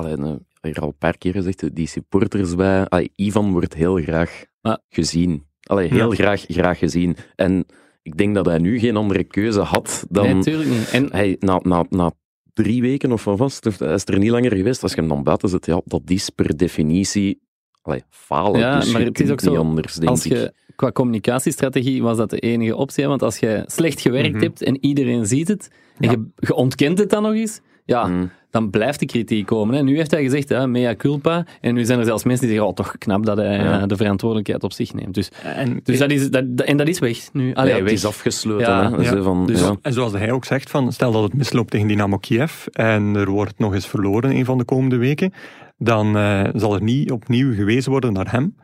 hier al een paar keer gezegd, die supporters bij... Allee, Ivan wordt heel graag gezien. Allee, heel Ja. graag, graag gezien. En ik denk dat hij nu geen andere keuze had dan... Nee, natuurlijk niet. En hij, na, na, na drie weken of wat was het, of hij is er niet langer geweest. Als je hem dan buiten zet, ja, dat is per definitie allee, falen. Ja, dus maar het is ook zo, niet anders, denk als ik. je, qua communicatiestrategie was dat de enige optie. hè, Want als je slecht gewerkt Mhm. hebt en iedereen ziet het, en Ja. je, je ontkent het dan nog eens, ja, Mm. dan blijft de kritiek komen. Hè. Nu heeft hij gezegd, hè, mea culpa. En nu zijn er zelfs mensen die zeggen, oh, toch knap dat hij Ja. eh, de verantwoordelijkheid op zich neemt. Dus, en, dus dat is, dat, en dat is weg nu. Allee, ja, het weg. is afgesloten. Ja, hè. ja. Van, Dus- ja. En zoals hij ook zegt, van, stel dat het misloopt tegen Dynamo Kiev en er wordt nog eens verloren een van de komende weken, dan eh, zal er niet opnieuw gewezen worden naar hem.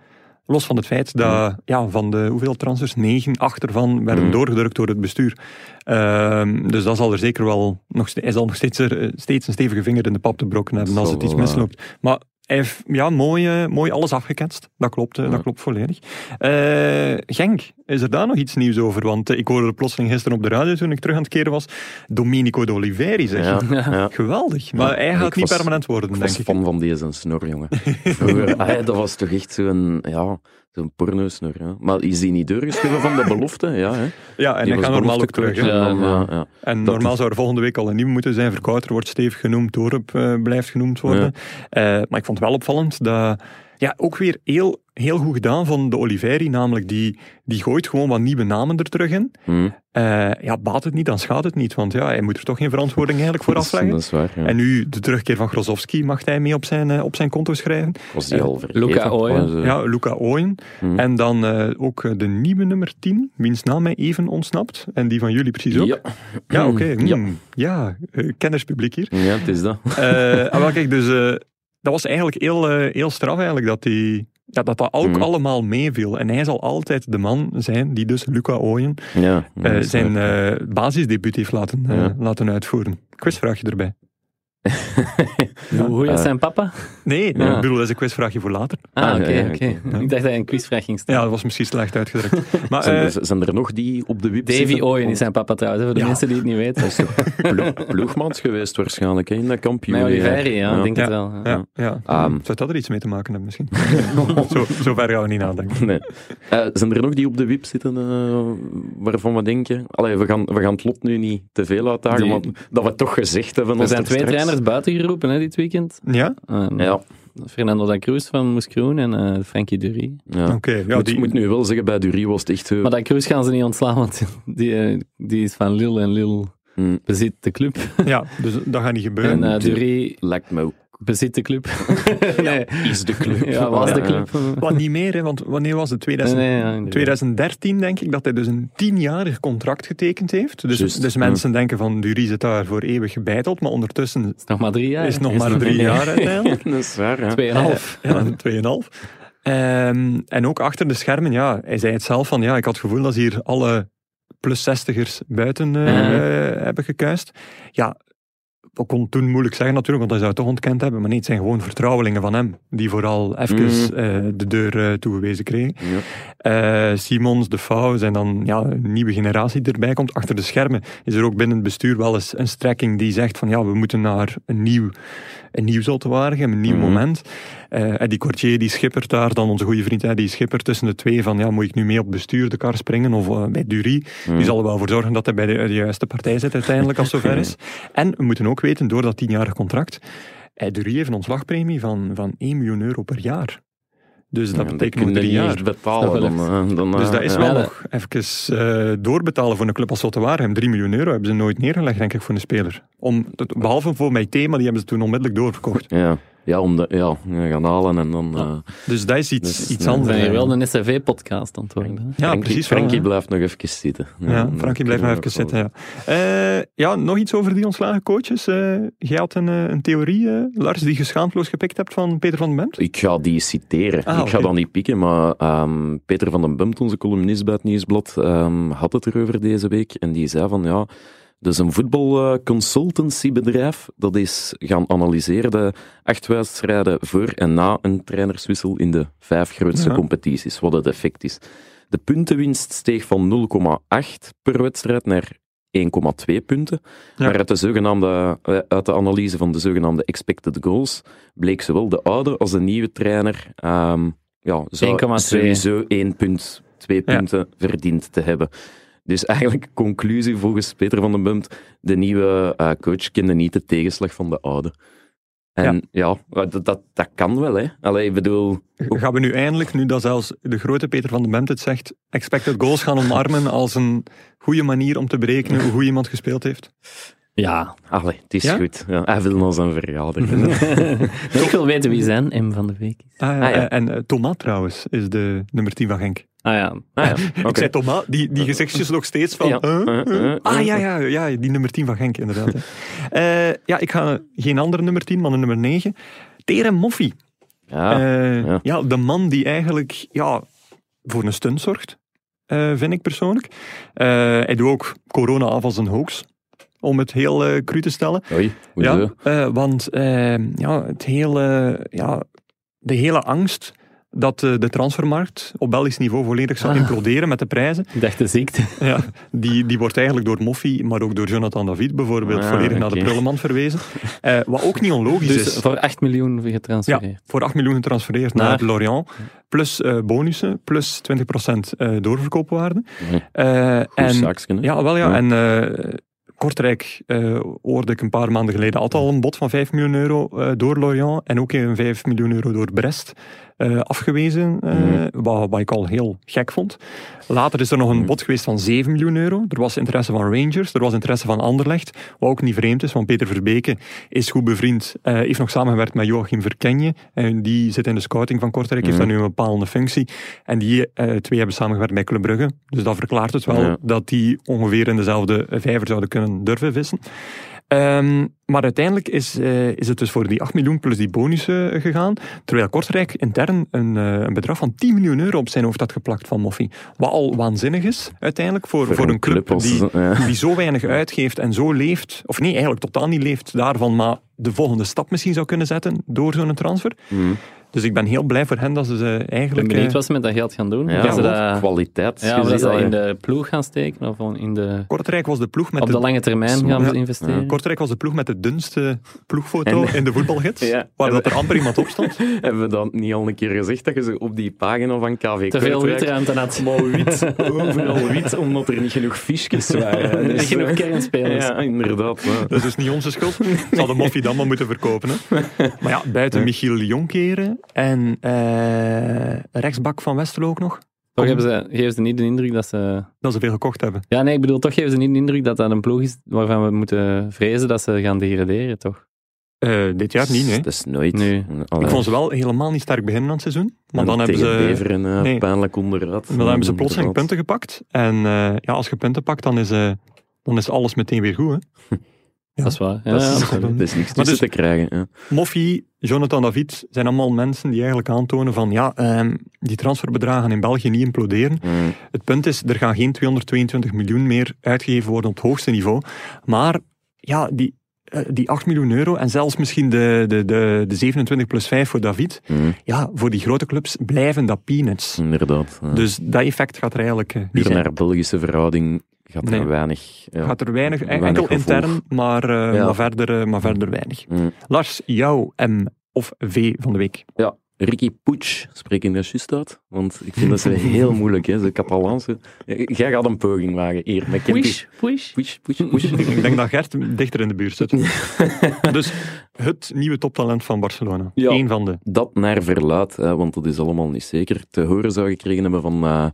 Los van het feit dat ja, van de hoeveel transfers, negen, acht ervan werden Mm. doorgedrukt door het bestuur. Ehm, dus dat zal er zeker wel nog, ste- hij zal nog steeds, er, eh, steeds een stevige vinger in de pap te brokken hebben als het iets misloopt. Maar hij heeft ja, mooi, eh, mooi alles afgeketst. Dat klopt, eh, Ja. dat klopt volledig. Eh, Genk, is er daar nog iets nieuws over? Want ik hoorde er plotseling gisteren op de radio toen ik terug aan het keren was. Domenico de Oliveri zeg Ja, je. ja. Geweldig. Maar hij ik gaat niet was- permanent worden, Ik denk was ik. fan van deze snor, jongen. Vroeger, ah, dat was toch echt zo'n ja, zo'n pornosnor. Ja. Maar is die niet doorgeschreven van de belofte? Ja, hè? Ja, en Die hij gaat normaal ook terug. Ja, ja, ja. En Dat normaal zou er volgende week al een nieuw moeten zijn. Verkouter wordt stevig genoemd, Torup eh, blijft genoemd worden. Eh, maar ik vond vond wel opvallend dat... Ja, ook weer heel, heel goed gedaan van de Oliveri, namelijk die, die gooit gewoon wat nieuwe namen er terug in. Hm. Eh, ja, baat het niet, dan schaadt het niet, want ja, hij moet er toch geen verantwoording eigenlijk voor Dat is- afleggen. Dat is waar, ja. En nu de terugkeer van Grozowski mag hij mee op zijn, eh, op zijn konto schrijven. was die al vergeten? Luca Ooyen. Eh, Ja, Luca Ooyen. hm. En dan eh, ook eh, de nieuwe nummer 10, wiens naam mij even ontsnapt. En die van jullie precies ook. Ja, Ja, oké. Ja. hmm, ja eh, kennerspubliek hier. ja, het is dat. Eh, ah, kijk, dus eh, dat was eigenlijk heel, eh, heel straf eigenlijk, dat die, ja, dat, dat ook Mhm. allemaal meeviel. En hij zal altijd de man zijn die dus Luca Ooyen Ja, eh, zijn eh, basisdebuut heeft laten, eh, Ja. laten uitvoeren. Quizvraagje erbij. Hoe, hoe is Eh, zijn papa? Nee, nee Ja. ik bedoel, dat is een quizvraagje voor later. Ah, Ah, oké, ja, ja. Ik dacht dat je een quizvraag ging Ja, stellen. dat was misschien slecht uitgedrukt. Maar, zijn, eh, er, zijn er nog die op de wip Davy? Ooyen is zijn papa trouwens, voor de Ja. mensen die het niet weten. Dat is toch ploeg, ploegmaats geweest waarschijnlijk, hè, in dat kampioen. Met Oliveri, ja, ik denk Ja. het wel. ja. ja, ja. Ehm. Zou dat er iets mee te maken hebben misschien? zo, zo ver gaan we niet nadenken. Nee. Eh, zijn er nog die op de wip zitten eh, waarvan we denken... Allee, we gaan, we gaan het lot nu niet te veel uitdagen, Die- maar dat we toch gezegd hebben... Er zijn twee trainers buiten geroepen hè, dit weekend. Ja? Eh, Ja, Fernando da Cruz van Moeskroen en eh Frankie Dury. ja. Oké. ja, moet, die, moet nu wel zeggen, bij Dury was het echt... eh, Maar da Cruz gaan ze niet ontslaan, want die, eh, die is van Lille en Lille mm, bezit de club. ja, dus dat gaat niet gebeuren. En eh, Dury- lijkt me ook. Bezit de club. nee. Is de club. Ja, was de club. Wat niet meer, hè, want wanneer was het? 2000, Nee, nee, ja, inderdaad. 2013 denk ik dat hij dus een tienjarig contract getekend heeft. Dus, dus ja. mensen denken van Dury zit daar voor eeuwig gebeiteld, maar ondertussen is nog maar drie jaar. is nog Is maar drie jaar uiteindelijk. dat is waar, ja. Tweeënhalf. Ja, 2,5. Ehm, en ook achter de schermen, ja, hij zei het zelf van, ja, ik had het gevoel dat ze hier alle plus 60ers buiten eh, eh, hebben gekuist. Ja, dat kon toen moeilijk zeggen natuurlijk, want hij zou het toch ontkend hebben. Maar nee, het zijn gewoon vertrouwelingen van hem, die vooral even Mhm. eh, de deur eh, toegewezen kregen. Ja. Eh, Simons, De Fouw zijn dan ja, een nieuwe generatie die erbij komt. Achter de schermen is er ook binnen het bestuur wel eens een strekking die zegt van ja, we moeten naar een nieuw, een nieuw een nieuw Mhm. moment. Eh en die Cortier die schippert daar, dan onze goede vriend, hè, die schippert tussen de twee van ja, moet ik nu mee op bestuur de kar springen of eh, bij Dury. Mm. Die zal er wel voor zorgen dat hij bij de, de juiste partij zit uiteindelijk als het zover is. En we moeten ook weten, door dat tienjarig contract, eh, Dury heeft een ontslagpremie van, van 1 miljoen euro per jaar. Dus dat Ja, betekent nog drie jaar. betalen. Dat Dan, eh, dan, Dus eh, dat is ja. wel Ja, nog even eh, doorbetalen voor een club als Zottewaardigem. 3 miljoen euro hebben ze nooit neergelegd, denk ik, voor een speler. Om, behalve voor mijn thema, die hebben ze toen onmiddellijk doorverkocht. Ja, ja om de, ja, gaan halen en dan... eh, Dus dat is iets, Dus, iets anders. zijn hier wel een SV-podcast aan het worden. Ja, Frankie, precies. Frankie blijft nog even zitten. Ja, Frankie blijft nog even zitten. Ja. Eh, ja, nog iets over die ontslagen coaches. Eh, jij had een, een theorie, Lars, die je schaamteloos gepikt hebt van Peter van den Bemt. Ik ga die citeren. Ah, ik ga dat niet pikken, maar ehm, Peter van den Bumt, onze columnist bij het Nieuwsblad, ehm, had het erover deze week. En die zei van, ja, dus een voetbalconsultancybedrijf, dat is gaan analyseren de acht wedstrijden voor en na een trainerswissel in de vijf grootste Ja. competities, wat het effect is. De puntenwinst steeg van 0,8 per wedstrijd naar 1,2 punten. Ja. Maar uit de, zogenaamde, eh, uit de analyse van de zogenaamde expected goals bleek zowel de oude als de nieuwe trainer ehm ja, zou 1,2. sowieso 1,2 Ja. punten verdiend te hebben. Dus eigenlijk, conclusie volgens Peter van den Bumt, de nieuwe eh, coach kende niet de tegenslag van de oude. En ja, dat, dat, dat kan wel, hè. Allee, ik bedoel... Gaan we nu eindelijk, nu dat zelfs de grote Peter van den Bemt het zegt, expected goals gaan omarmen als een goede manier om te berekenen hoe goed iemand gespeeld heeft? Ja. Allee, het is Ja? goed. Ja, hij wil naar zijn verjaardag. ik wil weten wie zijn M van de week is. Ah, ja, Ah, ja. En eh, Thomas trouwens is de nummer 10 van Genk. Ah ja. Ah, ja. Ik zei Thomas, die, die gezichtjes nog steeds van... Ja. Uh, uh, Ah uh. ja, ja, ja, die nummer 10 van Genk, inderdaad. Eh, ja, ik ga geen andere nummer 10, maar een nummer 9. Terem Moffi. Ja, Eh, ja. ja, de man die eigenlijk ja, voor een stunt zorgt, eh, vind ik persoonlijk. Eh, hij doet ook corona af als een hoax, om het heel eh cru te stellen. Oei, hoezo? Ja, eh, want eh, ja, het hele, ja, de hele angst dat de transfermarkt op Belgisch niveau volledig zou Ah. imploderen met de prijzen, Ik dacht de ziekte. ja, die, die wordt eigenlijk door Moffi, maar ook door Jonathan David bijvoorbeeld, Ah, volledig naar de prullenman verwezen. Eh, wat ook niet onlogisch Dus is. voor 8 miljoen Ja, getransfereerd. voor 8 miljoen getransfereerd Naar? naar, Lorient. Plus eh, bonussen, plus 20% eh, doorverkoopwaarde. Nee. Eh, en, ja, wel ja. Ja. En eh, Kortrijk uh, hoorde ik een paar maanden geleden had al een bod van 5 miljoen euro uh, door Lorient en ook een 5 miljoen euro door Brest uh, afgewezen, mm. wat, wat, ik al heel gek vond. Later is er nog een mm. bod geweest van 7 miljoen euro. Er was interesse van Rangers, er was interesse van Anderlecht, wat ook niet vreemd is, want Peter Verbeke is goed bevriend, heeft nog samengewerkt met Joachim Verkenje, en die zit in de scouting van Kortrijk, heeft mm. daar nu een bepaalde functie, en die twee hebben samengewerkt met Club Brugge, dus dat verklaart het wel ja. dat die ongeveer in dezelfde vijver zouden kunnen durven vissen. Um, maar uiteindelijk is, uh, is het dus voor die 8 miljoen plus die bonus uh, gegaan. Terwijl Kortrijk intern een, uh, een, bedrag van 10 miljoen euro op zijn hoofd had geplakt van Moffie. Wat al waanzinnig is uiteindelijk voor, voor, voor een club, club die, ja. die zo weinig uitgeeft en zo leeft. Of nee, eigenlijk totaal niet leeft daarvan, maar de volgende stap misschien zou kunnen zetten door zo'n transfer. Mm. Dus ik ben heel blij voor hen dat ze ze eigenlijk... Ik ben benieuwd wat ze met dat geld gaan doen. Ja, ze dat, kwaliteit. Ja, of ze in de ploeg gaan steken of in de... Kortrijk was de ploeg met Op de, lange termijn gaan ze investeren. Kortrijk was de ploeg met de dunste ploegfoto in de voetbalgids, ja. waar dat er amper iemand op stond. Hebben we dan niet al een keer gezegd dat je ze op die pagina van KV Te veel witruimte had. Maar wit, overal wit, omdat er niet genoeg fiches waren. Dus, niet genoeg kernspelers. Ja, inderdaad. Dat is dus niet onze schuld. Ze hadden Moffie dan maar moeten verkopen. Hè. Maar ja, buiten Michiel Jonkeren en... Uh, rechtsbak van Westerlo ook nog. Toch hebben ze, geven ze niet de indruk dat ze... Dat ze veel gekocht hebben. Ja, nee, ik bedoel, toch geven ze niet de indruk dat dat een ploeg is waarvan we moeten vrezen dat ze gaan degraderen, toch? Uh, dit jaar niet, nee. Dat is nooit. Nee. Ik vond ze wel helemaal niet sterk beginnen aan het seizoen. Maar dan hebben ze... Beveren, uh, nee. pijnlijk onderuit. Maar dan hebben ze plotseling punten gepakt. En uh, ja, als je punten pakt, dan is, dan is alles meteen weer goed, hè. Ja. Dat is waar. Ja, dat, is, dat is niks tussen dus, te krijgen. Ja. Moffie, Jonathan David zijn allemaal mensen die eigenlijk aantonen van ja, um, die transferbedragen in België niet imploderen. Mm. Het punt is, er gaan geen 222 miljoen meer uitgegeven worden op het hoogste niveau. Maar ja, die, uh, die 8 miljoen euro en zelfs misschien de, de, de, de 27 plus 5 voor David, mm. ja, voor die grote clubs blijven dat peanuts. Inderdaad. Ja. Dus dat effect gaat er eigenlijk uh, niet naar Belgische verhouding gaat er weinig. Ja, gaat er weinig, weinig enkel intern, maar, uh, ja. maar, verder, uh, maar verder weinig. Mm. Lars, jouw M of V van de week? Ja, Ricky Puig, spreek ik dat juist uit? Want ik vind dat ze heel moeilijk, hè, ze Catalaanse. Jij gaat een poging wagen, hier. Met Puig, Puig. Ik denk dat Gert dichter in de buurt zit. dus het nieuwe toptalent van Barcelona. Ja, Eén van de. Dat naar verluid, hè, want dat is allemaal niet zeker. Te horen zou gekregen hebben van... Uh,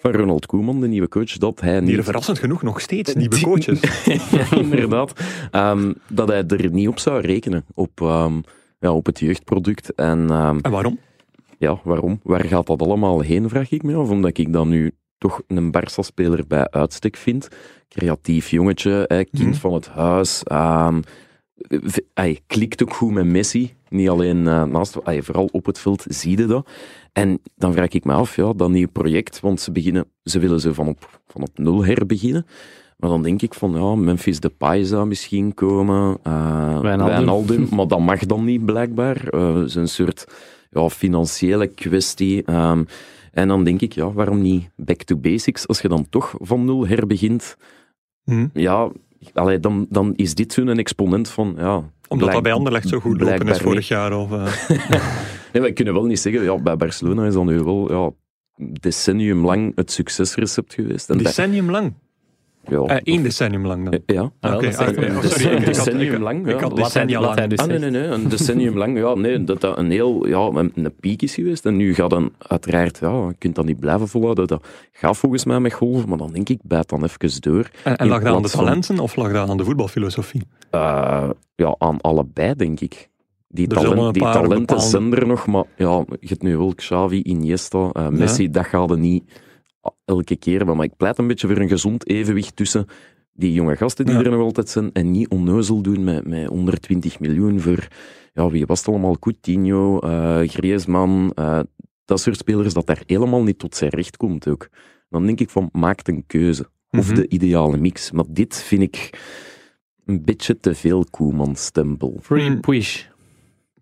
van Ronald Koeman, de nieuwe coach, dat hij niet... Verrassend genoeg nog steeds nieuwe coaches. ja, inderdaad. Um, dat hij er niet op zou rekenen, op, um, ja, op het jeugdproduct. En, um, en waarom? Ja, waarom? Waar gaat dat allemaal heen, vraag ik me af. Omdat ik dan nu toch een Barça-speler bij uitstek vind. Creatief jongetje, kind mm. van het huis. hij klikt ook goed met Messi. Niet alleen uh, naast, vooral op het veld zie je dat. En dan vraag ik me af, ja, dat nieuwe project, want ze, beginnen, ze willen ze van op, van op nul herbeginnen. Maar dan denk ik van, ja, Memphis Depay zou misschien komen, uh, Wijnaldum, maar dat mag dan niet blijkbaar. Uh, het is een soort ja, financiële kwestie. Um, en dan denk ik, ja, waarom niet back to basics? Als je dan toch van nul herbegint, hmm. ja, allee, dan, dan is dit zo'n exponent van, ja... Omdat dat bij Anderlecht zo goed lopen is vorig jaar, of... Uh... nee, we kunnen wel niet zeggen, ja, bij Barcelona is dat nu wel ja, decennium lang het succesrecept geweest. En decennium lang? Ja. Uh, één decennium lang dan? Ja. Ah, okay. ah, okay. oh, sorry, een decennium lang. Ik had decennia lang. Dus ah, nee, nee, nee, een decennium lang. Ja, nee, dat dat een heel, ja, een piek is geweest. En nu gaat dan uiteraard, ja, je kunt dat niet blijven volhouden. Dat gaat volgens mij met golven, maar dan denk ik, bijt dan even door. En, en lag dat aan de talenten van, of lag dat aan de voetbalfilosofie? Uh, ja, aan allebei, denk ik. Die, talent, die talenten bepaalde... zijn er nog, maar ja, je hebt nu wel Xavi, Iniesta, uh, Messi, ja. dat gaat er niet elke keer. Maar ik pleit een beetje voor een gezond evenwicht tussen die jonge gasten die ja. er nog altijd zijn en niet onnozel doen met, met 120 miljoen voor, ja, wie was het allemaal? Coutinho, uh, Griezmann, uh, dat soort spelers, dat daar helemaal niet tot zijn recht komt ook. Dan denk ik van, maak een keuze. Of mm -hmm. de ideale mix. Maar dit vind ik een beetje te veel Koeman-stempel. Free push.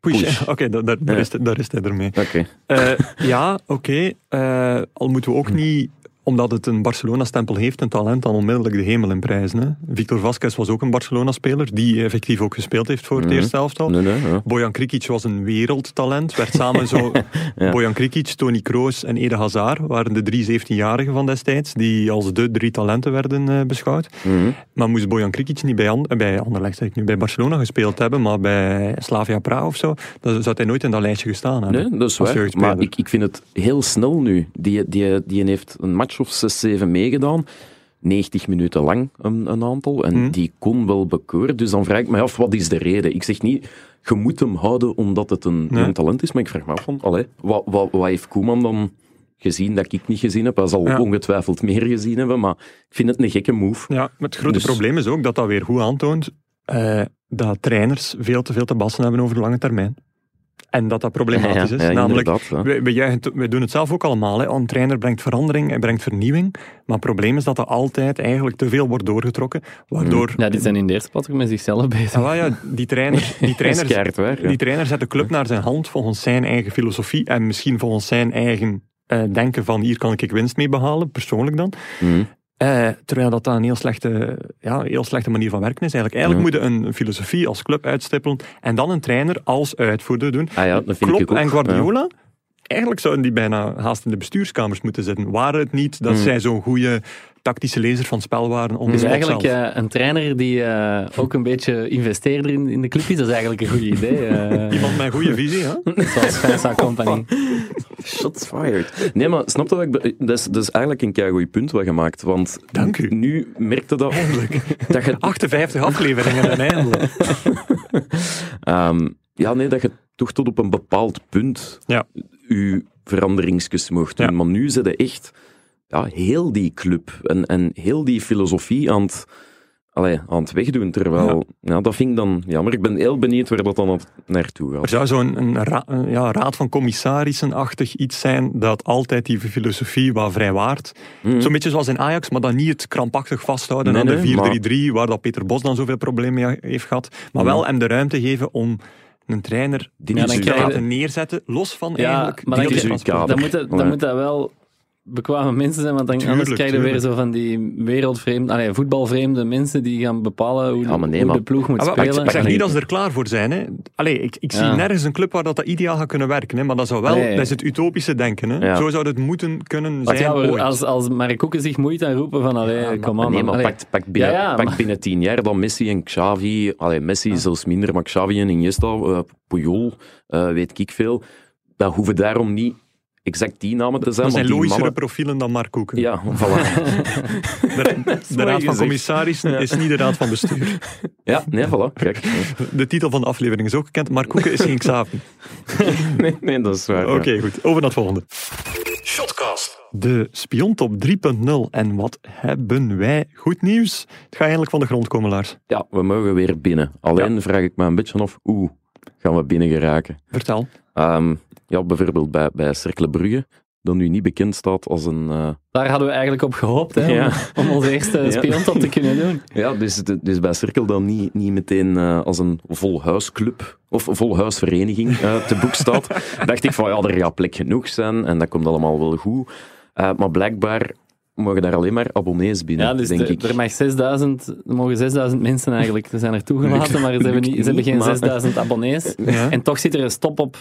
Push. Oké, okay, daar, daar, ja. daar is hij ermee. Okay. Uh, ja, oké. Okay. Uh, al moeten we ook niet omdat het een Barcelona-stempel heeft, een talent, dan onmiddellijk de hemel in prijzen. Hè. Victor Vasquez was ook een Barcelona-speler, die effectief ook gespeeld heeft voor het Mhm. eerste elftal. Nee, nee, ja. Bojan Krikic was een wereldtalent. Werd samen zo... Ja. Bojan Krikic, Toni Kroos en Ede Hazard waren de drie 17-jarigen van destijds, die als de drie talenten werden eh, beschouwd. Mhm. Maar moest Bojan Krikic niet bij, eh, bij Anderlecht, zeg ik nu, bij Barcelona gespeeld hebben, maar bij Slavia Praag of zo, dan zou hij nooit in dat lijstje gestaan hebben. Nee, dat is waar. Maar ik, ik vind het heel snel nu. Die, die, die heeft een match of 6, 7 meegedaan. 90 minuten lang een, een aantal. En Hmm. die kon wel bekoren. Dus dan vraag ik me af, wat is de reden? Ik zeg niet, je moet hem houden omdat het een jong talent is. Maar ik vraag me af van, allee, wat, wat, wat heeft Koeman dan gezien dat ik niet gezien heb? Hij zal Ja. ongetwijfeld meer gezien hebben. Maar ik vind het een gekke move. Ja, maar het grote Dus- probleem is ook dat dat weer goed aantoont eh, dat trainers veel te veel te bassen hebben over de lange termijn. En dat dat problematisch is. ja, Namelijk, juichen wij doen het zelf ook allemaal. Hè. Een trainer brengt verandering en brengt vernieuwing. Maar het probleem is dat dat altijd eigenlijk te veel wordt doorgetrokken. Waardoor... Ja, die zijn in de eerste plaats ook met zichzelf bezig. Ah, ja, die trainer, die trainer, ja. die trainer zet de club naar zijn hand volgens zijn eigen filosofie en misschien volgens zijn eigen eh, denken van hier kan ik winst mee behalen, persoonlijk dan. Mhm. Eh, terwijl dat dan een heel slechte, ja, heel slechte manier van werken is. Eigenlijk, eigenlijk moet je een filosofie als club uitstippelen en dan een trainer als uitvoerder doen. Ah ja, dat vind Klopp ik ook. en Ja. Guardiola, eigenlijk zouden die bijna haast in de bestuurskamers moeten zitten. Waren het niet dat Mm. zij zo'n goede tactische lezer van spel waren. Om Dus eigenlijk eh, een trainer die eh, ook een beetje investeerder in, in de club is, dat is eigenlijk een goed idee. eh, Iemand met een goede visie, hè? zoals Vincent Company. Shots fired. Nee, maar snap wat ik... Dat is, dat is eigenlijk een keigoed punt wat je maakt. Want Dank u. nu merkte dat... dat je, 58 afleveringen en eindelijk. ehm, ja, nee, dat je toch tot op een bepaald punt Ja. je veranderingsjes mocht doen. Ja. Maar nu zit je echt ja, heel die club en, en heel die filosofie aan het, allee, aan het wegdoen. Terwijl, ja. dat vind ik dan jammer. Ik ben heel benieuwd waar dat dan naartoe Er gaat. zou zo'n een ra- een, ja, raad van commissarissen-achtig iets zijn dat altijd die filosofie wat vrijwaart. Mhm. Zo'n beetje zoals in Ajax, maar dan niet het krampachtig vasthouden Nee, aan nee, de 4-3-3, waar dat Peter Bos dan zoveel problemen mee heeft gehad. Maar Ja. wel hem de ruimte geven om een trainer Die Ja, dan krijg je- neerzetten, los van Ja, eigenlijk maar dan. Dan moet, dat, dan moet dat wel bekwame mensen zijn, want dan, anders Tuurlijk, krijg je weer zo van die wereldvreemde, allee, voetbalvreemde mensen die gaan bepalen hoe, de, Ja, maar nee, hoe maar- de ploeg moet Ah, wel, ik, spelen. ik zeg niet dat ze er klaar voor zijn. Hè. Allee, ik, ik zie Ja. nergens een club waar dat, dat ideaal gaat kunnen werken. Hè. Maar dat, zou wel, Nee. dat is het utopische denken. Hè. Ja. Zo zou het moeten kunnen zijn ja, we- ooit. als, als Mark Koeken zich moeit aan roepen van, allee, Ja, maar- kom Maar aan. nee, maar Allee. pak, pak, binnen, Ja, ja, pak maar- binnen tien jaar dan Messi en Xavi, allee, Messi zelfs minder, maar Xavi en Iniesta, eh, Puyol, eh, weet ik veel. Dat hoeven daarom niet exact die namen te zijn. dat zijn logischere mannen- profielen dan Mark Koeken. Ja, voilà. De, raad van commissarissen is niet de raad van bestuur. ja, nee, voilà. Kijk. De titel van de aflevering is ook gekend. Mark Koeken is geen Xavi. Nee, nee, dat is waar. ja. Oké, goed. Over naar het volgende. Shotcast. De Spiontop 3.0. En wat hebben wij? Goed nieuws. Het gaat eindelijk van de grond komen, Lars. Ja, we mogen weer binnen. Alleen vraag ik me een beetje af, hoe gaan we binnen geraken? Vertel. Ehm, ja, bijvoorbeeld bij, bij Cercle Brugge, dat nu niet bekend staat als een... eh, Daar hadden we eigenlijk op gehoopt, hè, Ja. om, om onze eerste Ja. spiontop te kunnen doen. Ja, dus, dus bij Cirkel dan niet, niet meteen eh, als een volhuisclub of volhuisvereniging eh, te boek staat. dacht ik van ja, er gaat plek genoeg zijn en dat komt allemaal wel goed. Maar blijkbaar mogen daar alleen maar abonnees binnen, Ja, dus denk de- ik. er, mag 6000, er mogen 6000 mensen eigenlijk ze zijn er toegelaten, maar ze hebben, niet, ze hebben geen niet, maar- 6000 abonnees. Ja. En toch zit er een stop op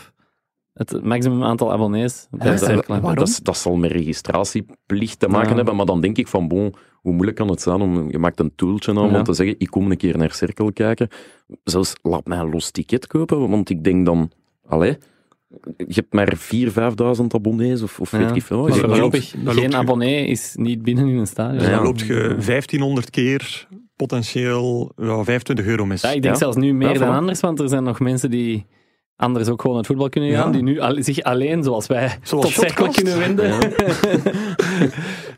het maximum aantal abonnees? Dat, is- dat zal met registratieplicht te maken Ja. hebben, maar dan denk ik van, bon, hoe moeilijk kan het zijn om, je maakt een tooltje aan Ja. om te zeggen, ik kom een keer naar Cirkel kijken. Zelfs, laat mij een los ticket kopen, want ik denk dan, allee, je hebt maar 4.000, 5.000 abonnees of, of Ja. weet ik veel. Voorlopig, geen ge- abonnee is niet binnen in een stadion. Dus Ja. dan loopt je 1500 keer potentieel ja, 25 euro mis. Ja, ik denk Ja. zelfs nu meer Ja, dan anders, want er zijn nog mensen die anders ook gewoon het voetbal kunnen gaan, Ja. die nu al- zich alleen, zoals wij, Zoals tot cirkel kunnen wenden.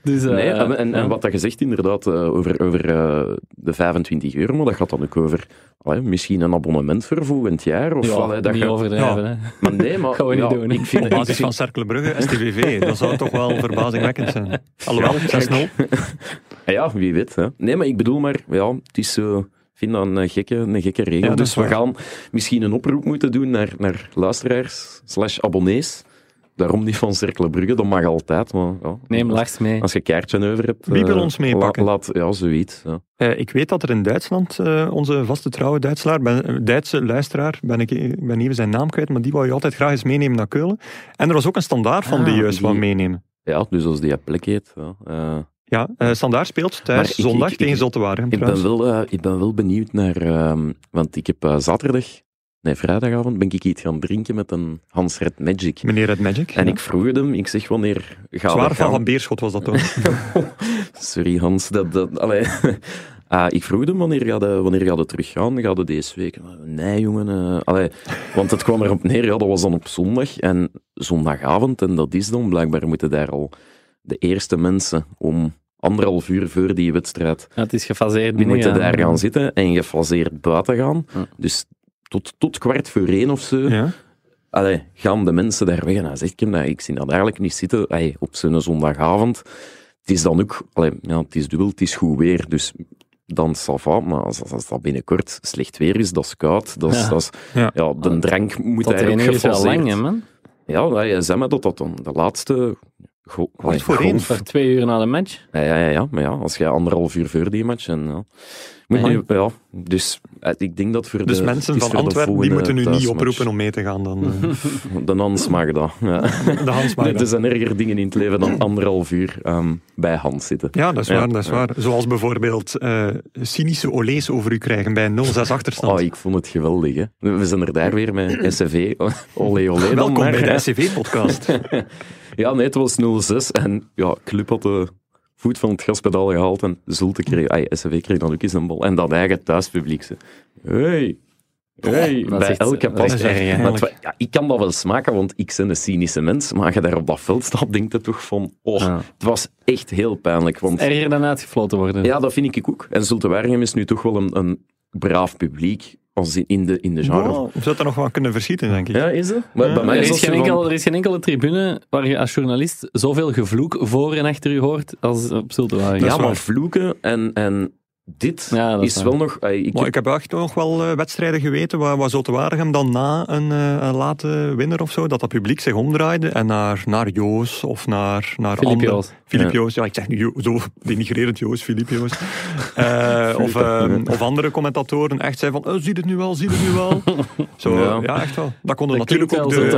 dus, eh, Nee, en, en, ja. en wat dat je zegt inderdaad eh, over, over eh, de 25 euro, maar dat gaat dan ook over allee, misschien een abonnement voor volgend jaar. Of, Ja, allee, dat niet je- overdrijven. Ja. hè. Maar nee, maar Gaan we niet ja, doen, ik vind, Op ik basis van Cercle Brugge, STVV, dat zou toch wel verbazingwekkend zijn. Alhoewel, 6-0. Ah ja, wie weet. Hè. Nee, maar ik bedoel maar, ja, het is zo. Vind dat een gekke, een gekke regel. Ja, dus we gaan misschien een oproep moeten doen naar, naar luisteraars slash abonnees. daarom niet van Cercle Brugge, dat mag altijd. Maar, ja, Neem Lars mee. als je kaartje over hebt... Wie wil eh, ons meepakken? la- laat, ja, zoiets. Ja. Eh, ik weet dat er in Duitsland, eh, onze vaste trouwe Duitselaar, ben, eh, Duitse luisteraar, ben ik, ik ben even zijn naam kwijt, maar die wou je altijd graag eens meenemen naar Keulen. En er was ook een standaard van Ah, die juist van meenemen. ja, dus als die plek heet... Ja, eh, Ja, eh standaard speelt thuis ik- zondag ik- tegen Zottewaardigem Ik ben, wel, eh, ik ben wel benieuwd naar... ehm, want ik heb eh, zaterdag, nee, vrijdagavond, ben ik iets gaan drinken met een Hans Red Magic. Meneer Red Magic. En ja. ik vroeg hem, ik zeg, wanneer ga Zwaar van gaan? Van Beerschot was dat toch? Sorry Hans, dat... dat allee. Ah, ik vroeg hem, wanneer ga je, wanneer ga teruggaan? Ga je deze week? Nee, jongen. allee, want het kwam erop neer, ja, dat was dan op zondag. En zondagavond, en dat is dan, blijkbaar moeten daar al de eerste mensen om anderhalf uur voor die wedstrijd Ja, het is gefaseerd Die binnen. moeten ja. daar gaan zitten en gefaseerd buiten gaan. Ja. Dus tot, tot kwart voor één of zo ja. allee, gaan de mensen daar weg. En dan zeg ik hem, nou, ik zie dat eigenlijk niet zitten allee, op zo'n zondagavond. Het is dan ook, allee, ja, het is dubbel, het is goed weer, dus dan ça va. Maar als, als dat binnenkort slecht weer is, dat is koud, dat is, Ja. dat is, Ja. ja. de drank moet Tot eigenlijk gefaseerd. lang, hè, man. Ja, hij zei me dat dat dan de laatste... Go, allee, voor één. twee uur na de match. ja, ja, ja, ja, maar ja, als je anderhalf uur voor die match en ja. Moet Nee. nu, ja, dus eh, ik denk dat voor Dus de mensen is van Antwerpen, die moeten nu niet oproepen om mee te gaan dan. eh. De Hans mag dat. Ja. de Hans Nee, Maida. er zijn erger dingen in het leven dan anderhalf uur ehm, bij Hans zitten. Ja, dat is Ja, waar, dat is waar. Zoals bijvoorbeeld eh, cynische olees over u krijgen bij een 0-6 achterstand. Oh, ik vond het geweldig. Hè. We zijn er daar weer met SCV. Olé, olé. Welkom maar, bij de SCV-podcast. Ja, nee, het was 0-6. En ja, Club had de voet van het gaspedaal gehaald. En Zulte kreeg, ay, SCV kreeg dan ook eens een bal. En dat eigen thuispubliek. Ze. Hey. Hey, bij elke pas. het- ja, ik kan dat wel smaken, want ik ben een cynische mens. Maar als je daar op dat veld staat, denk je toch van... Oh, Ja. het was echt heel pijnlijk. Want Erger dan uitgefloten worden. Ja, dat vind ik ook. En Zulte Waregem is nu toch wel een, een braaf publiek als in- in de, in de genre. Wow, we zouden er nog wel kunnen verschieten, denk ik. Ja, is het? Maar Ja. bij mij Er is is, dat geen zo van- enkel, er is geen enkele tribune waar je als journalist zoveel gevloek voor en achter je hoort als op Zultewagen. Dat Ja, maar vloeken en, en dit Ja, is wel nog... ey, ik Maar heb- ik heb echt nog wel eh, wedstrijden geweten waar, waar dan na een, eh, een late winnaar of zo, dat dat publiek zich omdraaide en naar, naar Joos of naar, naar Filip andere- Joos. Filip Ja. Joos, ja, ik zeg nu Jo- zo denigrerend Joos, Filip Joos. Eh, of, ehm, of andere commentatoren echt zeiden van, oh, zie het nu wel, zie het nu wel. Zo, ja. Ja. echt wel. Dat konden Dat natuurlijk klinkt ook wel de...